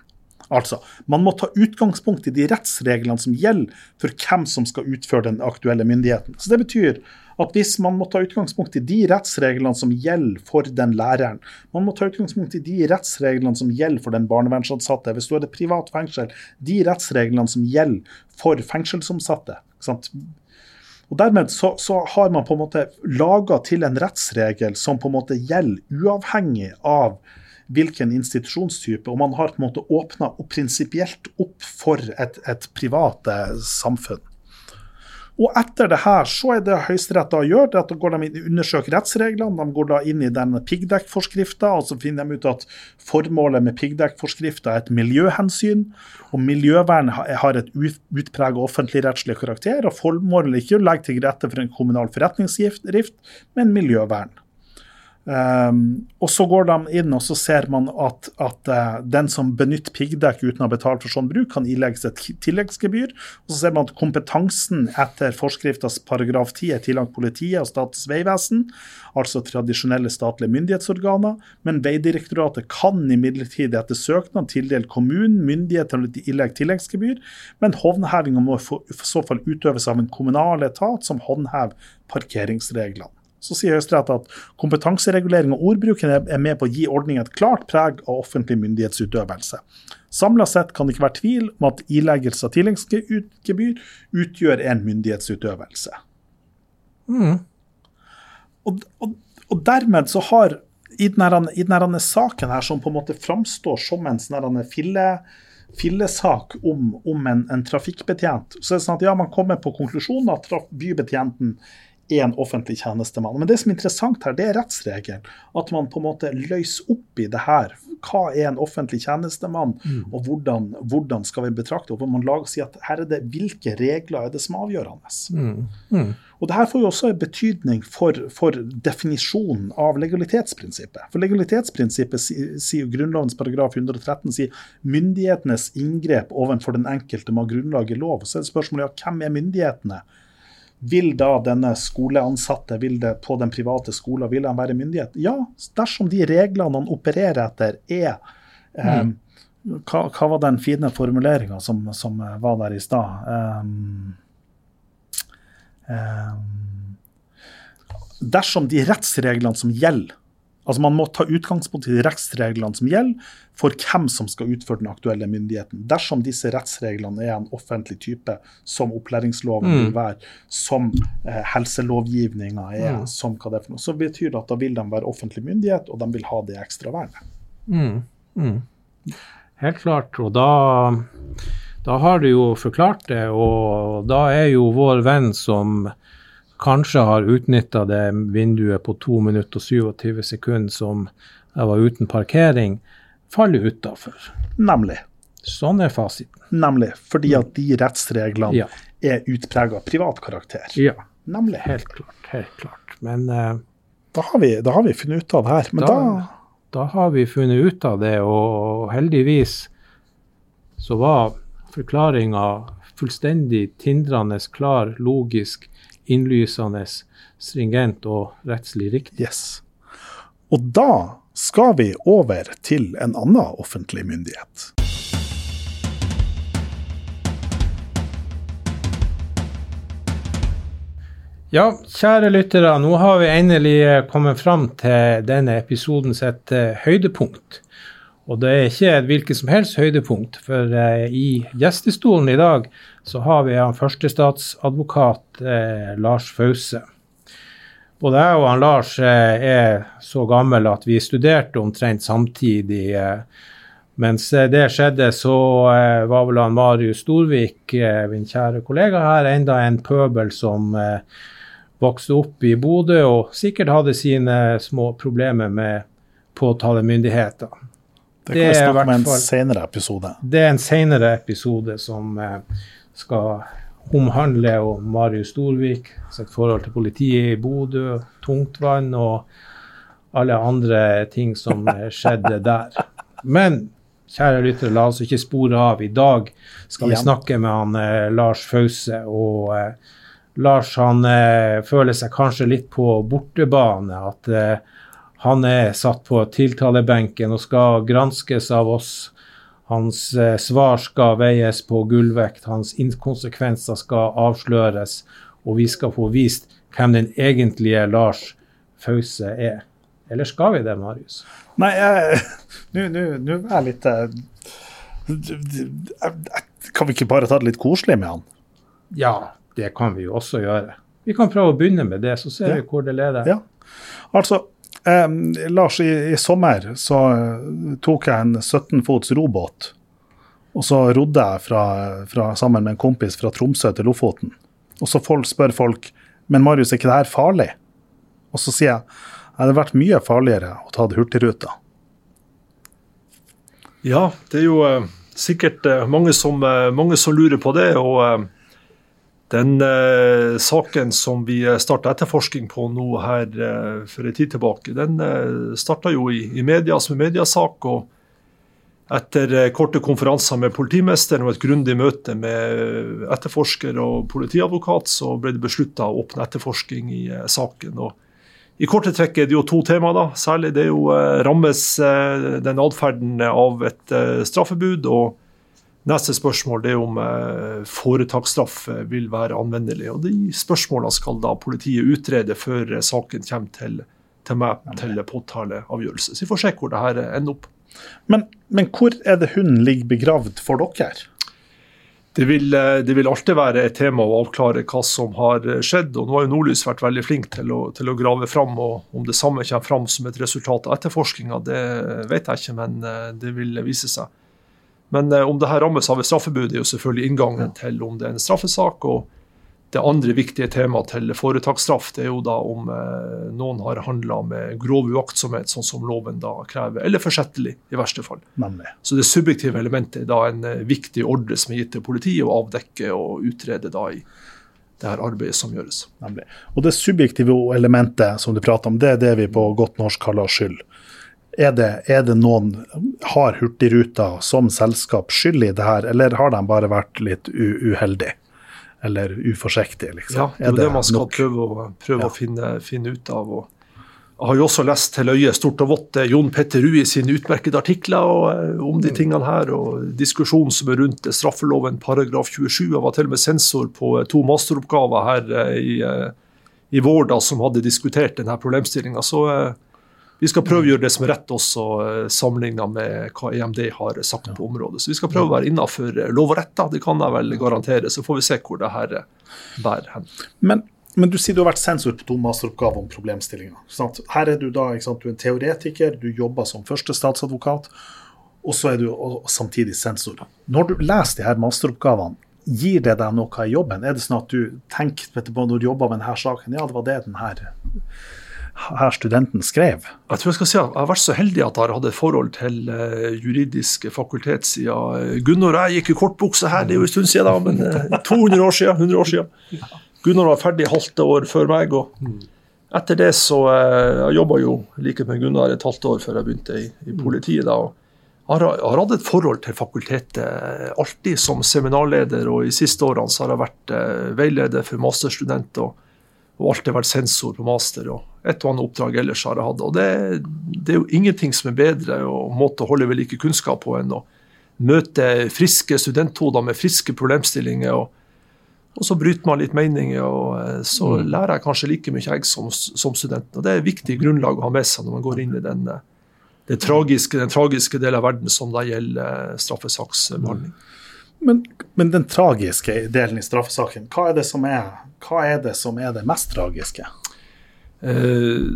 Altså, man må ta utgangspunkt i de rettsreglene som gjelder for hvem som skal utføre den aktuelle myndigheten. Så Det betyr at hvis man må ta utgangspunkt i de rettsreglene som gjelder for den læreren, man må ta utgangspunkt i de rettsreglene som gjelder for den barnevernsansatte, hvis du er et privat fengsel, de rettsreglene som gjelder for fengselsomsatte. Og Dermed så, så, har man på en måte laga til en rettsregel som på en måte gjelder uavhengig av hvilken institusjonstype, og man har på en måte åpna prinsipielt opp for et, et private samfunn. Og etter det her, så er det Høyesterett da gjør, det at da går de inn, undersøker rettsreglene. De går da inn i den piggdekkforskrifta, og så finner de ut at formålet med piggdekkforskrifta er et miljøhensyn. Og miljøvern har et utpreget offentligrettslig karakter, og formålet er ikke å legge til rette for en kommunal forretningsdrift, men miljøvern. Um, og så går de inn og så ser man at, at uh, den som benytter piggdekk uten å ha betalt for sånn bruk, kan ilegges et tilleggsgebyr. Og så ser man at kompetansen etter forskriftas paragraf 10 er tillagt politiet og Statens vegvesen, altså tradisjonelle statlige myndighetsorganer. Men Vegdirektoratet kan imidlertid etter søknad tildele kommunen myndighet til å ilegge tilleggsgebyr, men håndhevinga må i så fall utøves av en kommunal etat som håndhever parkeringsreglene. Så sier Høyesterett at kompetanseregulering og ordbruken er med på å gi ordningen et klart preg av offentlig myndighetsutøvelse. Samla sett kan det ikke være tvil om at ileggelse av tilleggsgebyr utgjør en myndighetsutøvelse. Mm. Og, og, og, dermed så har, i denne, i denne, saken her, som på en måte framstår som en sånn fille, fillesak om, om en, en, trafikkbetjent, så er det sånn at ja, man kommer på konklusjonen at bybetjenten en offentlig tjenestemann. Men det som er interessant her, det er rettsregelen. At man på en måte løser opp i det her. Hva er en offentlig tjenestemann, mm. og hvordan, hvordan, skal vi betrakte og man lager si at her er det Hvilke regler er det som er avgjørende? Mm. Mm. Og det her får jo også en betydning for, for, definisjonen av legalitetsprinsippet. For legalitetsprinsippet sier Grunnlovens paragraf 113 sier myndighetenes inngrep overfor den enkelte må ha grunnlag i lov. Så er det spørsmålet ja, hvem er myndighetene? Vil da denne skoleansatte vil det, på den private skolen vil han være myndighet? Ja, dersom de reglene han opererer etter, er eh, mm. hva, hva, var den fine formuleringa som, som, var der i stad? Um, um, dersom de rettsreglene som gjelder, Altså Man må ta utgangspunkt i de rettsreglene som gjelder for hvem som skal utføre den aktuelle myndigheten. Dersom disse rettsreglene er en offentlig type, som opplæringsloven mm. vil være, som eh, helselovgivninga er, mm. som hva det er for noe, så betyr det at da vil de være offentlig myndighet, og de vil ha det ekstra vernet. Mm. mm. Helt klart. Og da, da har du jo forklart det, og da er jo vår venn som kanskje har utnytta det vinduet på 2 minutter og 27 sekunder som jeg var uten parkering, faller utafor. Nemlig. Sånn er fasiten. Nemlig. Fordi at de rettsreglene ja. er utprega privat karakter. Ja. Nemlig. Helt klart. Helt klart. Men uh, da, har vi, da, har vi, funnet ut av det her. Men da, da, har vi funnet ut av det, og heldigvis så var forklaringa fullstendig tindrende klar, logisk, innlysende, stringent og rettslig riktig. Yes. Og da skal vi over til en annen offentlig myndighet. Ja, kjære lyttere, nå har vi endelig kommet fram til denne episodens et uh, høydepunkt. Og det er ikke et hvilket som helst høydepunkt, for uh, i gjestestolen i dag så har vi han førstestatsadvokat eh, Lars Fause. Både jeg og han Lars eh, er så gammel at vi studerte omtrent samtidig. Eh, mens eh, det skjedde, så eh, var vel han Marius Storvik, eh, min kjære kollega her, enda en pøbel som vokste opp i Bodø og sikkert hadde sine små problemer med påtalemyndigheter. Det kan vi snakke om en senere episode. Det er en senere episode som skal omhandle om Marius Storvik sitt forhold til politiet i Bodø, tungtvann og alle andre ting som skjedde der. Men kjære lyttere, la oss ikke spore av. I dag skal vi snakke med han eh, Lars Fause. Og eh, Lars han eh, føler seg kanskje litt på bortebane. At eh, han er satt på tiltalebenken og skal granskes av oss hans eh, svar skal veies på gullvekt, hans inkonsekvenser skal avsløres, og vi skal få vist hvem den egentlige Lars Fause er. Eller skal vi det, Marius? Nei, nå er jeg litt uh, Kan vi ikke bare ta det litt koselig med han? Ja, det kan vi jo også gjøre. Vi kan prøve å begynne med det, så ser ja. vi hvor det leder. Ja. Altså, Eh, Lars, i, i, sommer så eh, tok jeg en 17 fots robåt. Og så rodde jeg fra, fra, sammen med en kompis fra Tromsø til Lofoten. Og så folk, spør folk men Marius, er ikke det her farlig? Og så sier jeg det hadde vært mye farligere å ta det Hurtigruta. Ja, det er jo uh, sikkert uh, mange, som, uh, mange, som, lurer på det. og Den eh, saken som vi starta etterforsking på nå her eh, for en tid tilbake, den eh, starta jo i, i, media som en mediasak. og Etter eh, korte konferanser med politimesteren og et grundig møte med etterforsker og politiadvokat, så ble det beslutta å åpne etterforsking i eh, saken. og i korte trekk er det jo to tema, da, Særlig det er jo eh, rammes den atferden av et straffebud. og Neste spørsmål er om eh, foretaksstraff eh, vil være anvendelig. og De spørsmålene skal da politiet utrede før eh, saken kommer til, til meg til påtaleavgjørelse. Så vi får se hvor det her ender opp. Men, men hvor er det hunden ligger begravd for dere? Det vil, det vil, alltid være et tema å avklare hva som har skjedd. og Nå har jo Nordlys vært veldig flink til å, til å grave fram. og Om det samme kommer fram som et resultat av etterforskninga, det vet jeg ikke, men det vil vise seg. Men eh, om det her rammes av et straffebud, er jo selvfølgelig inngangen til om det er en straffesak. og det andre viktige temaet til foretaksstraff det er jo da om eh, noen har handla med grov uaktsomhet, sånn som loven da krever, eller forsettlig i verste fall. Nemlig. Så det subjektive elementet er da en eh, viktig ordre som er gitt til politiet å avdekke og utrede da i det her arbeidet som gjøres. Nemlig. Og det subjektive elementet som du prater om, det er det vi på godt norsk kaller skyld. Er det, er det, noen Har Hurtigruta som selskap skyld i det her, eller har de bare vært litt uheldige? Eller uforsiktige, liksom? Ja, det er, det, det man skal nok? prøve, å, prøve ja. å finne, finne, ut av. Og jeg har jo også lest til øye stort og vått Jon Petter Rui sine utmerkede artikler eh, om de mm. tingene her, og diskusjonen som er rundt straffeloven paragraf 27. Jeg var til og med sensor på to masteroppgaver her eh, i, eh, i vår da, som hadde diskutert denne problemstillinga. Så vi skal prøve å gjøre det som er rett også, eh, sammenligna med hva EMD har sagt på området. Så vi skal prøve å være innafor eh, lov og rett, da. det kan jeg vel garantere. Så får vi se hvor det her eh, bærer hen. Men, men, du sier du har vært sensor på to masteroppgaver om problemstillinga. Her er du da sant, du er en teoretiker, du jobber som første statsadvokat, og så er du samtidig sensor. Når du leser de her masteroppgavene, gir det deg noe i jobben? Er det sånn at du tenker på når du jobber med denne saken, ja, det var det den her her studenten skrev? Jeg tror jeg skal si at jeg har vært så heldig at jeg har hatt et forhold til uh, juridisk fakultet siden Gunnar og jeg gikk i kortbukse her, det er jo en stund siden, da, men uh, 200 år siden. 100 år siden. Gunnar var ferdig halvt år før meg. og etter det så Jeg jobba jo like med Gunnar et halvt år før jeg begynte i, i politiet. da, og har, har hatt et forhold til fakultetet alltid som seminarleder, og i siste årene så har jeg vært veileder for masterstudenter. og og alltid vært sensor på master og et og annet oppdrag ellers har jeg hatt. Og det, det, er jo ingenting som er bedre og måte å holde ved like kunnskap på enn å møte friske studenthoder med friske problemstillinger. og, og så bryter man litt meninger, og eh, så mm. lærer jeg kanskje like mye jeg som, som student. Og Det er et viktig grunnlag å ha med seg når man går inn i den, det tragiske, den tragiske delen av verden som da gjelder eh, straffesaksbehandling. Men, men, den tragiske delen i straffesaken, hva er det som er hva er det som er det mest tragiske? Eh,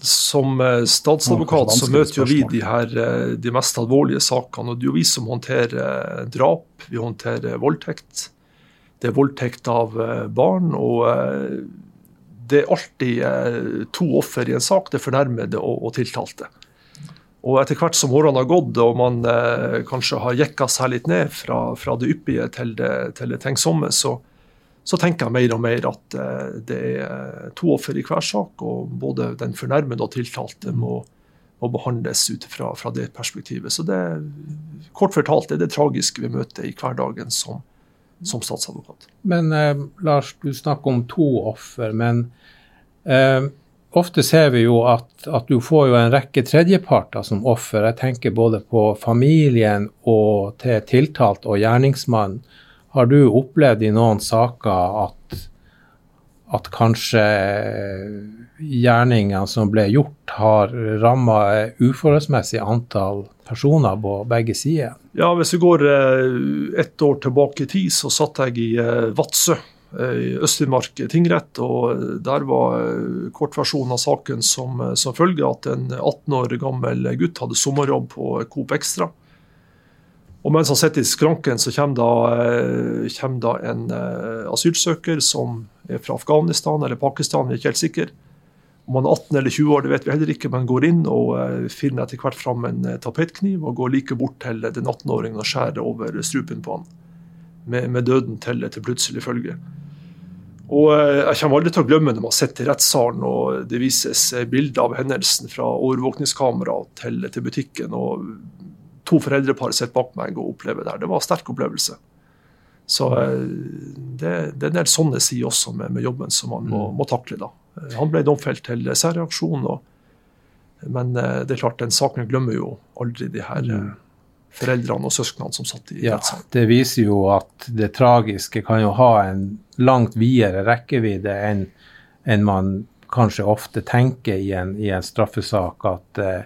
som eh, statsadvokat så møter jo vi de, her, eh, de mest alvorlige sakene. og Det er jo vi som håndterer drap, vi håndterer voldtekt. Det er voldtekt av barn. og det er alltid to offer i en sak, det fornærmede og, og tiltalte. Og etter hvert som årene har gått og man eh, kanskje har jekka seg litt ned fra, fra det yppige til det, til det tenksomme, så, så tenker jeg mer og mer at eh, det er to offer i hver sak, og både den fornærmede og tiltalte må, må behandles ut fra, det perspektivet. Så det, kort fortalt er det tragiske vi møter i hverdagen som, som statsadvokat. Men eh, Lars, du snakker om to offer, men eh, ofte ser vi jo at, at, du får jo en rekke tredjeparter som offer. Jeg tenker både på familien og til tiltalt og gjerningsmannen. Har du opplevd i noen saker at, at kanskje gjerningene som ble gjort, har ramma uforholdsmessig antall personer på begge sider? Ja, Hvis vi går eh, ett år tilbake i tid, så satt jeg i eh, Vadsø eh, i Øst-Finnmark tingrett. og Der var kortversjonen av saken som, som følge at en 18 år gammel gutt hadde sommerjobb på Coop Extra. Og mens han sitter i skranken, så kommer da, eh, kommer da en uh, asylsøker som er fra Afghanistan eller Pakistan, vi er ikke helt sikre. Om han er 18 eller 20 år, det vet vi heller ikke, men går inn og uh, finner etter hvert fram en tapetkniv og går like bort til den 18-åringen og skjærer over strupen på han. med, med døden til, til plutselig følge. Og eh, Jeg kommer aldri til å glemme når man sitter i rettssalen og det vises bilder av hendelsen fra overvåkningskamera til, til butikken. og To foreldrepar sitter bak meg og opplever det her. Det var en sterk opplevelse. Så eh, det, det er en del sånne sider også med, med, jobben som man må, må, takle. da. Han ble domfelt til særreaksjon, og, men eh, det er klart, den saken glemmer jo aldri de her mm foreldrene og søsknene som satt i ja, Det viser jo at det tragiske kan jo ha en langt videre rekkevidde enn en man kanskje ofte tenker i en, i en straffesak, at, eh,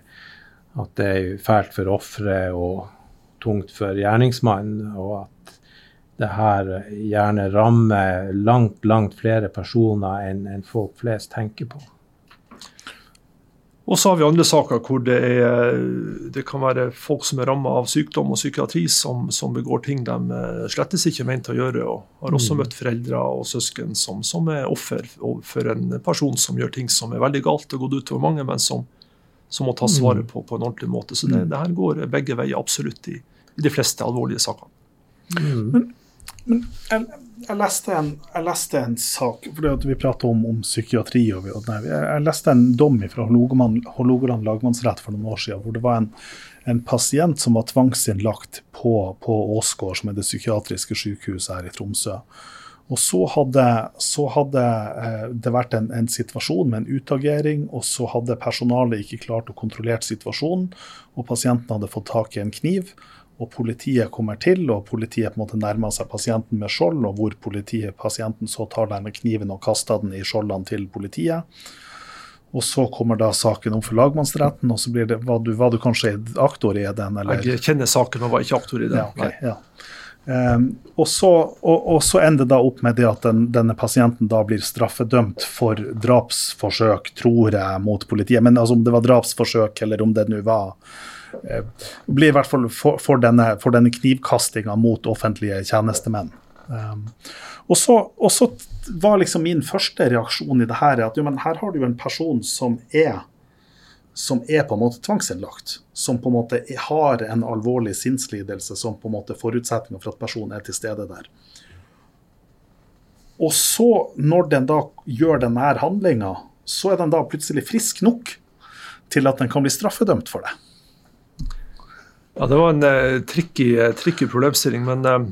at, det er fælt for offeret og tungt for gjerningsmannen, og at det her gjerne rammer langt, langt flere personer enn en folk flest tenker på. Og så har vi andre saker hvor det, er, det kan være folk som er rammet av sykdom og psykiatri, som, som, begår ting de eh, slettes ikke er ment å gjøre. og Har også mm. møtt foreldre og søsken som, som, er offer for en person som gjør ting som er veldig galt og gått utover mange, men som, som må tas vare mm. på på en ordentlig måte. Så det, mm. det her går begge veier absolutt i, i de fleste alvorlige sakene. Mm. Men, men jeg, jeg, leste en, jeg, leste en, sak fordi Vi prater om, om, psykiatri. Og, nei, jeg, leste en dom fra Hålogaland lagmannsrett for noen år siden, hvor det var en, en pasient som var tvangsinnlagt på, på Åsgård, som er det psykiatriske sykehuset her i Tromsø. Og så hadde, så hadde eh, det vært en, en, situasjon med en utagering, og så hadde personalet ikke klart å kontrollere situasjonen, og pasienten hadde fått tak i en kniv og politiet kommer til, og politiet på en måte nærmer seg pasienten med skjold, og hvor politiet, pasienten så tar den kniven og kaster den i skjoldene til politiet. Og så kommer da saken om for lagmannsretten, og så blir det, var du, var du kanskje aktor i den? Eller? Jeg kjenner saken, men var ikke aktor i den. Ja, okay, ja. Um, og, så, og, og, så, ender det opp med det at den, denne pasienten da blir straffedømt for drapsforsøk, tror jeg, mot politiet. Men altså, om det var drapsforsøk, eller om det nå var Eh, blir i hvert fall for, for denne, for denne knivkastinga mot offentlige tjenestemenn. Um, og, så, og, så, var liksom min første reaksjon i det her at jo, men her har du en person som er som er på en måte tvangsinnlagt, som på en måte har en alvorlig sinnslidelse som på en måte forutsetninga for at personen er til stede der. Og så, når den da gjør denne handlinga, så er den da plutselig frisk nok til at den kan bli straffedømt for det. Ja, Det var en uh, tricky, uh, tricky, problemstilling. Men uh,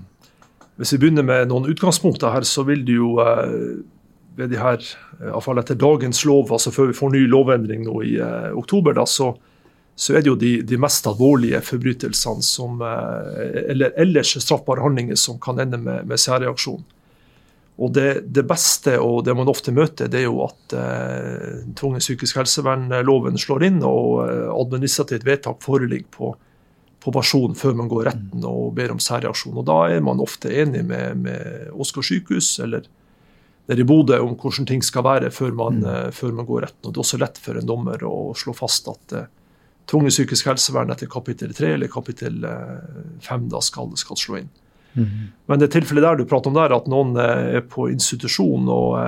hvis vi begynner med noen utgangspunkter her, så vil det jo ved de her, iallfall etter dagens lov, altså før vi får ny lovendring nå i oktober, da, så, så, er det jo de, de mest alvorlige forbrytelsene som, eller ellers straffbare handlinger som kan ende med, med særreaksjon. Og det, det, beste og det man ofte møter, det er jo at eh, tvungen psykisk helsevern-loven slår inn, og administrativt vedtak foreligger på på personen før man går retten og ber om særreaksjon. Og Da er man ofte enig med, med Åsgård sykehus eller nede i Bodø om hvordan ting skal være før man, mm. uh, før man, går retten. Og Det er også lett for en dommer å slå fast at uh, tvunget psykisk helsevern etter kapittel 3 eller kapittel 5 uh, da skal, skal, slå inn. Mm. Men det tilfellet der du prater om der, at noen er på institusjon og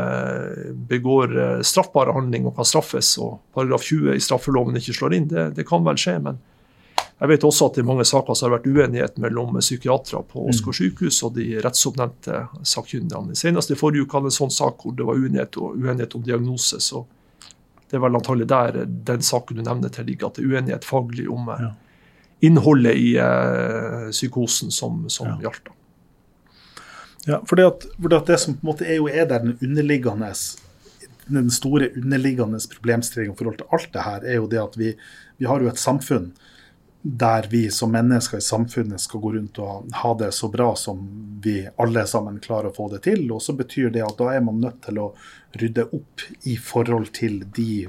begår straffbare handlinger og kan straffes, og paragraf 20 i straffeloven ikke slår inn, det, det kan vel skje. men jeg vet også at i mange saker så har det vært uenighet mellom psykiatere på Åsgård mm. sykehus og de rettsoppnevnte sakkyndigene. Senest i forrige uke hadde en sånn sak hvor det var uenighet, uenighet om diagnose. så det er vel antagelig der den saken du nevner til ligger, at det er uenighet faglig om eh, ja. innholdet i eh, psykosen som, som ja. gjaldt. Ja, for det, at, for det, at det som på en måte er jo er der den underliggende den store underliggende problemstillingen i forhold til alt det her, er jo det at vi, vi har jo et samfunn der vi som mennesker i samfunnet skal gå rundt og ha det så bra som vi alle sammen klarer å få det til. Og så betyr det at da er man nødt til å rydde opp i forhold til de,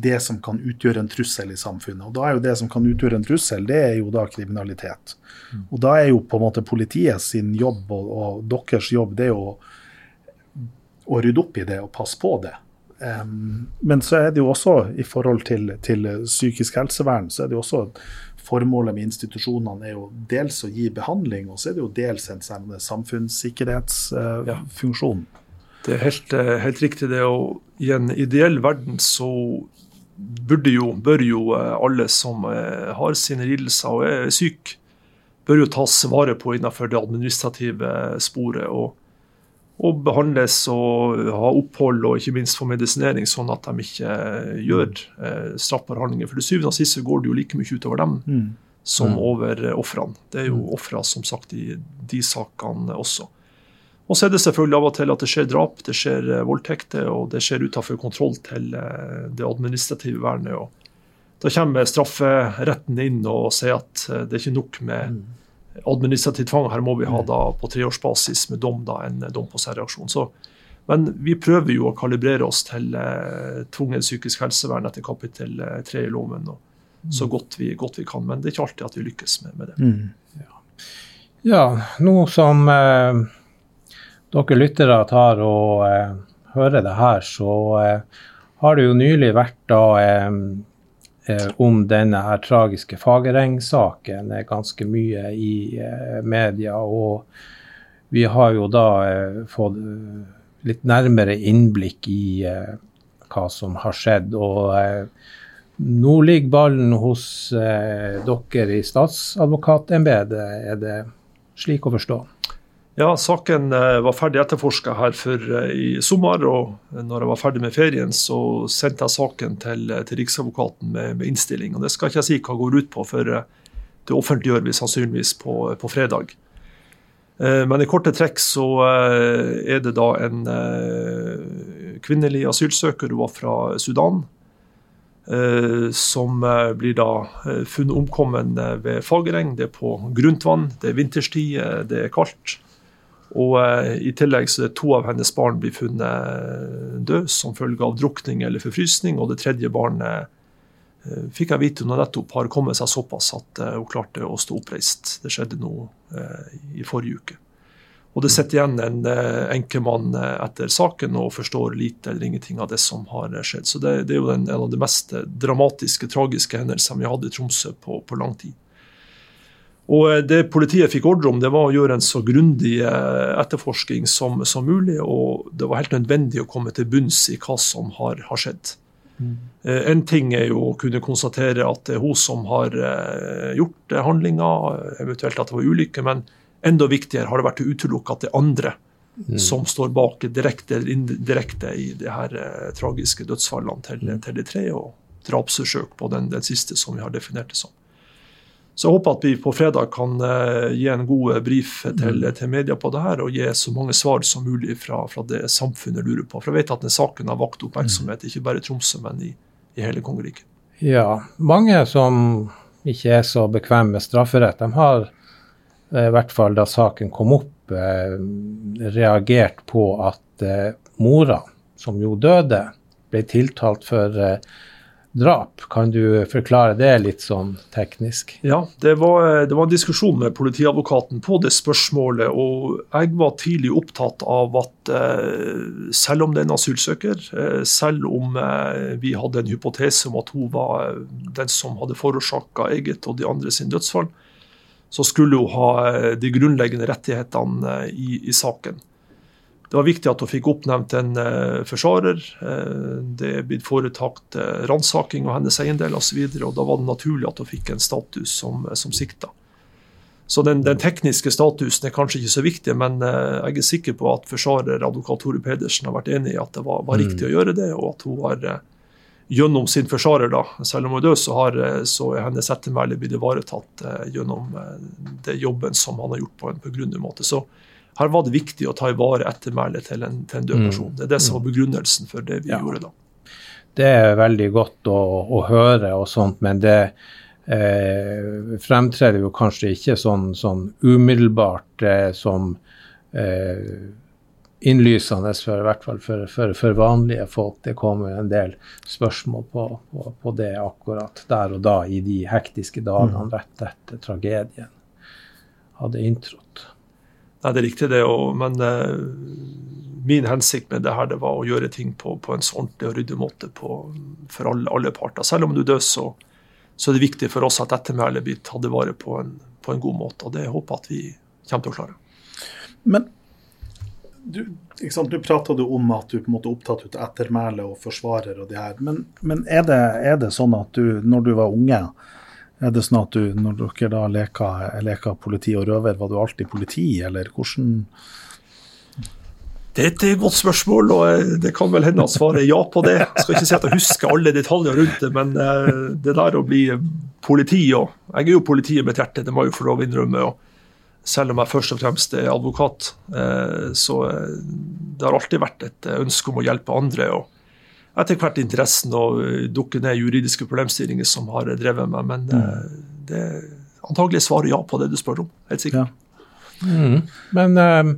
det som kan utgjøre en trussel i samfunnet. Og da er jo det som kan utgjøre en trussel, det er jo da kriminalitet. Mm. Og da er jo på en måte politiet sin jobb og, og deres jobb det er jo å rydde opp i det og passe på det. Um, men så er det jo også i forhold til, til psykisk helsevern, så er det jo også formålet med institusjonene er jo dels å gi behandling, og så er det jo dels en sånn samfunnssikkerhetsfunksjon. Det er helt, eh, helt, riktig det. Og i en ideell verden så jo, bør jo eh, alle som har sine lidelser og er syke, bør jo tas vare på innenfor det administrative sporet. og, og behandles og ha opphold og ikke minst få medisinering, sånn at de ikke gjør eh, straffbare handlinger. For til syvende og sist går det jo like mye utover dem Mm. som Mm. over eh, ofrene. Det er jo ofre som sagt i de sakene også. Og så er det selvfølgelig av og til at det skjer drap, det skjer eh, voldtekter, og det skjer utenfor kontroll til eh, det administrative vernet. og Da kommer strafferetten inn og sier at eh, det er ikke nok med administrativ tvang. Her må vi ha da på treårsbasis med dom da en dom på særreaksjon. Så, men vi prøver jo å kalibrere oss til eh, tvungent psykisk helsevern etter kapittel eh, tre i loven. og så godt vi, godt vi kan. Men det er ikke alltid at vi lykkes med, med det. Mm. Ja, nå som eh, dere lyttere tar og eh, hører det her, så eh, har det jo nylig vært da eh, eh, om denne her tragiske Fagereng-saken eh, ganske mye i eh, media. Og vi har jo da eh, fått eh, litt nærmere innblikk i eh, hva som har skjedd. og eh, nå ligger ballen hos eh, dere i statsadvokatembetet, er det slik å forstå? Ja, saken eh, var ferdig etterforska her for eh, i sommer. og når jeg var ferdig med ferien, så sendte jeg saken til, eh, til Riksadvokaten med, med innstilling. og Det skal ikke jeg si hva går ut på, for det offentliggjør vi sannsynligvis på, på fredag. Men i korte trekk så er det da en kvinnelig asylsøker, hun var fra Sudan, som blir da funnet omkommen ved Fagereng. Det er på grunt vann, det er vinterstid, det er kaldt. Og eh, I tillegg så er to av hennes barn blir funnet eh, død som følge av drukning eller forfrysning. Og det tredje barnet eh, fikk jeg vite når nettopp har kommet seg såpass at hun klarte å stå oppreist. Det skjedde nå i forrige uke. Og det sitter igjen en enkemann etter saken og forstår lite eller ingenting av det som har skjedd. Så det, det er jo en, en av de mest dramatiske, tragiske hendelsene vi har hatt i Tromsø på, på lang tid. Og eh, Det politiet fikk ordre om, det var å gjøre en så grundig eh, etterforsking som, som mulig. Og det var helt nødvendig å komme til bunns i hva som har, har skjedd. Mm. En ting er jo å kunne konstatere at det er hun som har eh, gjort eh, handlinga, eventuelt at det var ulykke, men enda viktigere har det vært å utelukke at det er andre som står bak direkte eller indirekte i de her eh, tragiske dødsfallene til, til de tre, og drapsforsøk på den, den siste som vi har definert det som. Så jeg håper at vi på fredag kan eh, gi en god eh, brief til, til media på det her, og gi så mange svar som mulig fra, fra det samfunnet lurer på. For jeg vet at den saken har vakt oppmerksomhet, ikke bare i Tromsø, men i, i hele kongeriket. Ja, mange som ikke er så bekvemme med strafferett, de har eh, i hvert fall da saken kom opp, eh, reagert på at eh, mora, som jo døde, ble tiltalt for eh, drap. Kan du forklare det litt sånn teknisk? Ja, det var, det var en diskusjon med politiadvokaten på det spørsmålet. og Jeg var tidlig opptatt av at eh, selv om det er en asylsøker, eh, selv om eh, vi hadde en hypotese om at hun var den som hadde forårsaka eget og de andre sin dødsfall, så skulle hun ha de grunnleggende rettighetene i, i saken. Det var viktig at hun fikk oppnevnt en uh, forsvarer. Uh, det er blitt foretatt uh, ransaking av hennes eiendel osv. Da var det naturlig at hun fikk en status som, som sikta. Så den, den, tekniske statusen er kanskje ikke så viktig, men jeg er sikker på at forsvarer advokat Tore Pedersen har vært enig i at det var, var riktig å gjøre det, og at hun har gjennom sin forsvarer, da, selv om hun er død, så, har, så er hennes ettermæle blitt ivaretatt gjennom det jobben som han har gjort på en på grundig måte. Så her var det viktig å ta i vare ettermælet til, til, en død person. Det er det som var begrunnelsen for det vi ja. gjorde da. Det er veldig godt å, å høre og sånt, men det eh, fremtrer jo kanskje ikke sånn, sånn umiddelbart eh, som eh, innlysende, for, i hvert fall for, for, for, vanlige folk. Det kommer en del spørsmål på, på, på, det akkurat der og da, i de hektiske dagene mm. rett etter tragedien hadde inntrådt. Nei, det er riktig, det. Og, men uh, min hensikt med det her det var å gjøre ting på, på en så ordentlig og ryddig måte på, for alle, alle, parter. Selv om du dør, så, så, er det viktig for oss at ettermælet blir tatt vare på en, på en god måte. Og det håper jeg at vi kommer til å klare. Men du, du prata om at du på en måte opptatt ut ettermælet og forsvarer og det her. Men, men er, det, er, det, sånn at du, når du var unge, Er det sånn at du, når dere da leker, leker politi og røver, var du alltid politi, eller hvordan Det er et godt spørsmål, og eh, det kan vel hende at svaret er ja på det. Jeg skal ikke si at jeg husker alle detaljer rundt det, men eh, det der å bli politi og Jeg er jo politiet med hjerte, det må jeg jo få lov å innrømme. og selv om jeg først og fremst er advokat. Eh, så det har alltid vært et ønske om å hjelpe andre. og etter hvert interessen å dukke ned juridiske problemstillinger som har drevet meg. Men det er antagelig svaret ja på det du spør om. Helt sikkert. Ja. Mm. Men um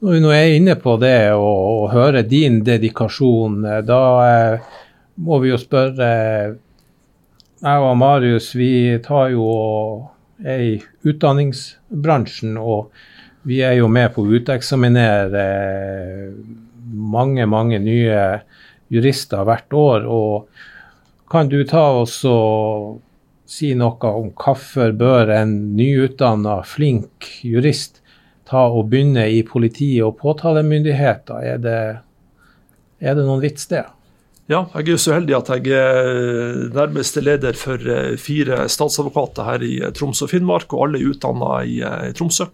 når vi nå er inne på det og, og hører din dedikasjon, eh, da eh, må vi jo spørre Jeg og Marius vi tar jo er i utdanningsbransjen, og vi er jo med på å uteksaminere eh, mange, mange nye jurister hvert år. og Kan du ta oss og si noe om hvorfor bør en nyutdanna, flink jurist ta og begynne i politiet og påtalemyndigheter? Er det, er det noen vits det? Ja, jeg er jo så heldig at jeg er nærmeste leder for eh, fire statsadvokater her i eh, Troms og Finnmark, og alle er utdanna eh, i, Tromsø.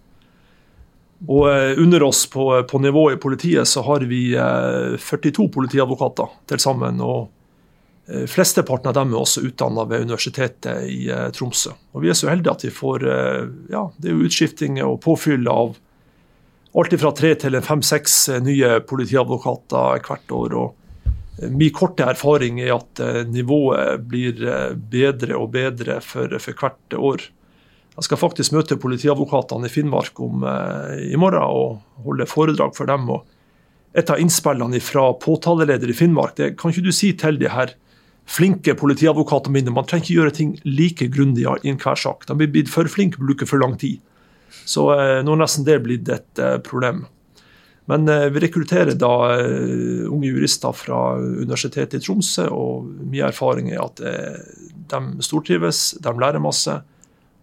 Og under oss på, på nivå i politiet så har vi 42 politiadvokater til sammen. og Flesteparten av dem er også utdanna ved Universitetet i Tromsø. Og Vi er så heldige at vi får ja, det er jo utskiftinger og påfyll av alt fra tre til fem-seks eh, nye politiadvokater hvert år. og eh, Min korte erfaring er at eh, nivået blir bedre og bedre for, for hvert år. Jeg skal faktisk møte politiadvokatene i Finnmark om, i morgen og holde foredrag for dem. og Et av innspillene fra påtaleleder i Finnmark det kan ikke du si til de her flinke politiadvokatene mine man trenger ikke gjøre ting like grundig i enhver sak. De blir blitt for flinke, bruker for lang tid. Så eh, nå er nesten det blitt et eh, problem. Men eh, vi rekrutterer da unge jurister fra Universitetet i Tromsø, og min erfaring er at de stortrives, de lærer masse,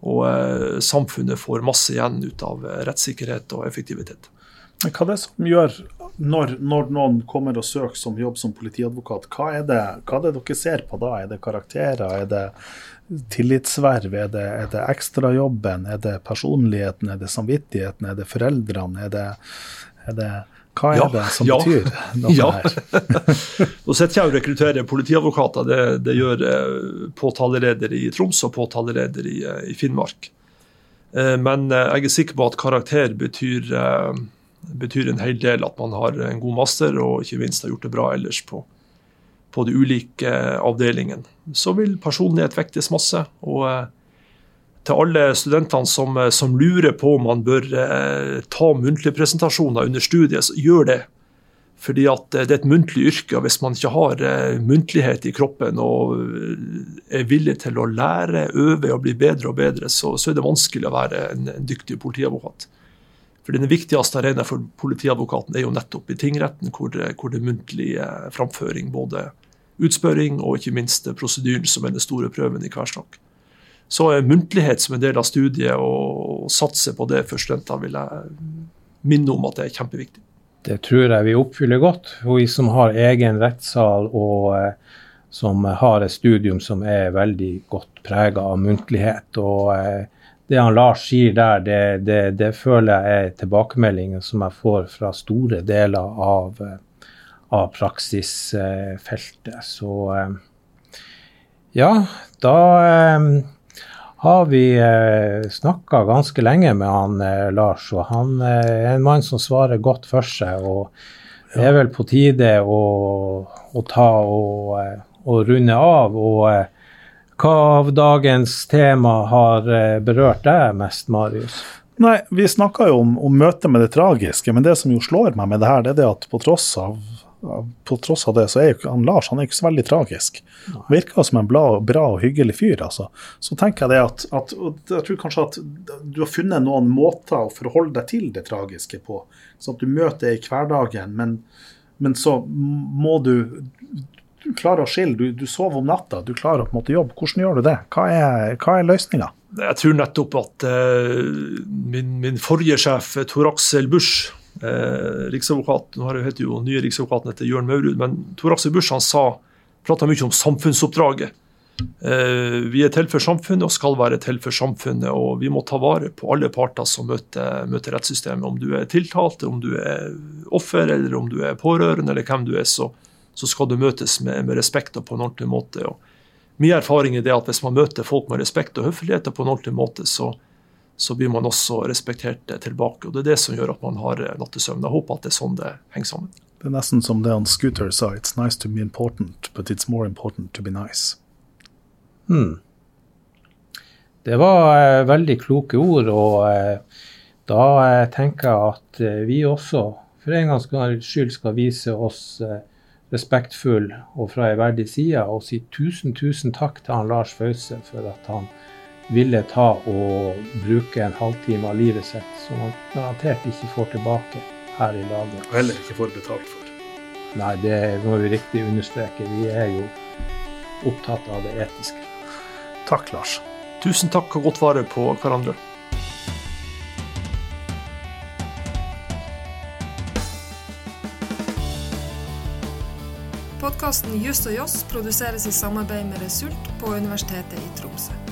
og samfunnet får masse igjen ut av rettssikkerhet og effektivitet. Men hva er det som gjør, når, når, noen kommer og søker som jobb som politiadvokat, hva er, det, hva er det dere ser på da? Er det karakterer? Er det tillitsverv? Er det, er det ekstrajobben? Er det personligheten? Er det samvittigheten? Er det foreldrene? Er det, er det hva er ja, det som ja, betyr noe ja. her? Nå sitter jeg og rekrutterer politiadvokater. Det, det, gjør eh, påtaleleder i Troms og påtaleleder i, eh, i, Finnmark. Eh, men jeg er sikker på at karakter betyr, betyr, en hel del. At man har en god master og ikke minst har gjort det bra ellers på, på de ulike avdelingene. Så vil personlighet vektes masse. og eh, til alle studentene som, eh, som, lurer på om man bør eh, ta muntlige presentasjoner under studiet, så gjør det. Fordi at det er et muntlig yrke, og hvis man ikke har muntlighet i kroppen og er villig til å lære, øve og bli bedre og bedre, så, så er det vanskelig å være en, en dyktig politiadvokat. For Den viktigste arenaen for politiadvokaten er jo nettopp i tingretten, hvor, hvor det er muntlig framføring både utspørring og ikke minst prosedyren, som er den store prøven i hver sak. Så er muntlighet som en del av studiet, og satse på det for studenter, vil jeg minne om at det er kjempeviktig. Det tror jeg vi oppfyller godt. For vi som har egen rettssal og eh, som har et studium som er veldig godt prega av muntlighet. og eh, det han Lars sier der, det, det, det føler jeg er tilbakemeldinger som jeg får fra store deler av eh, av praksisfeltet. Så ja, da har vi eh, snakka ganske lenge med han Lars, og han er en mann som svarer godt for seg. og det er vel på tide å, å ta og, og, runde av. og hva av dagens tema har berørt deg mest, Marius? Nei, Vi snakka jo om, om møtet med det tragiske, men det som jo slår meg med det her, det er det at på tross av på tross av det, så er jo ikke han Lars han er ikke så veldig tragisk. Han virker som en bra, bra, og hyggelig fyr. altså. Så tenker jeg det at, at jeg tror kanskje at du har funnet noen måter å forholde deg til det tragiske på. Sånn at du møter det i hverdagen, men, men så må du du klarer å skille. Du, du, sover om natta, du klarer å på en måte jobbe. Hvordan gjør du det? Hva er, hva er løsninga? Jeg tror nettopp at uh, min, min, forrige sjef, Tor Aksel Busch, eh, riksadvokat, nå heter jo nye riksadvokaten etter Jørn Maurud, men Tor Aksel Busch sa, prata mye om samfunnsoppdraget. Eh, vi er til for samfunnet og skal være til for samfunnet, og vi må ta vare på alle parter som møter, møter rettssystemet. Om du er tiltalt, om du er offer, eller om du er pårørende, eller hvem du er, så, så skal du møtes med, med, respekt og på en ordentlig måte. Og min erfaring er det at hvis man møter folk med respekt og høflighet og på en ordentlig måte, så, så blir man også respektert tilbake. og Det er det som gjør at man har nattesøvn. Jeg håper at det er sånn det henger sammen. Det er nesten som det han Scooter sa. It's nice to be important, but it's more important to be nice. Hmm. Det var eh, veldig kloke ord, og eh, da eh, tenker jeg at eh, vi også for en gangs skyld skal vise oss eh, respektfull og fra en verdig side og si tusen, tusen takk til han Lars Fause for at han ville ta og bruke en halvtime av livet sitt, som han garantert ikke får tilbake her i laget. Og heller ikke får betalt for. Nei, det må vi riktig understreke. Vi er jo opptatt av det etiske. Takk, Lars. Tusen takk og godt vare på hverandre. Podkasten Juss og Joss produseres i samarbeid med Result på Universitetet i Tromsø.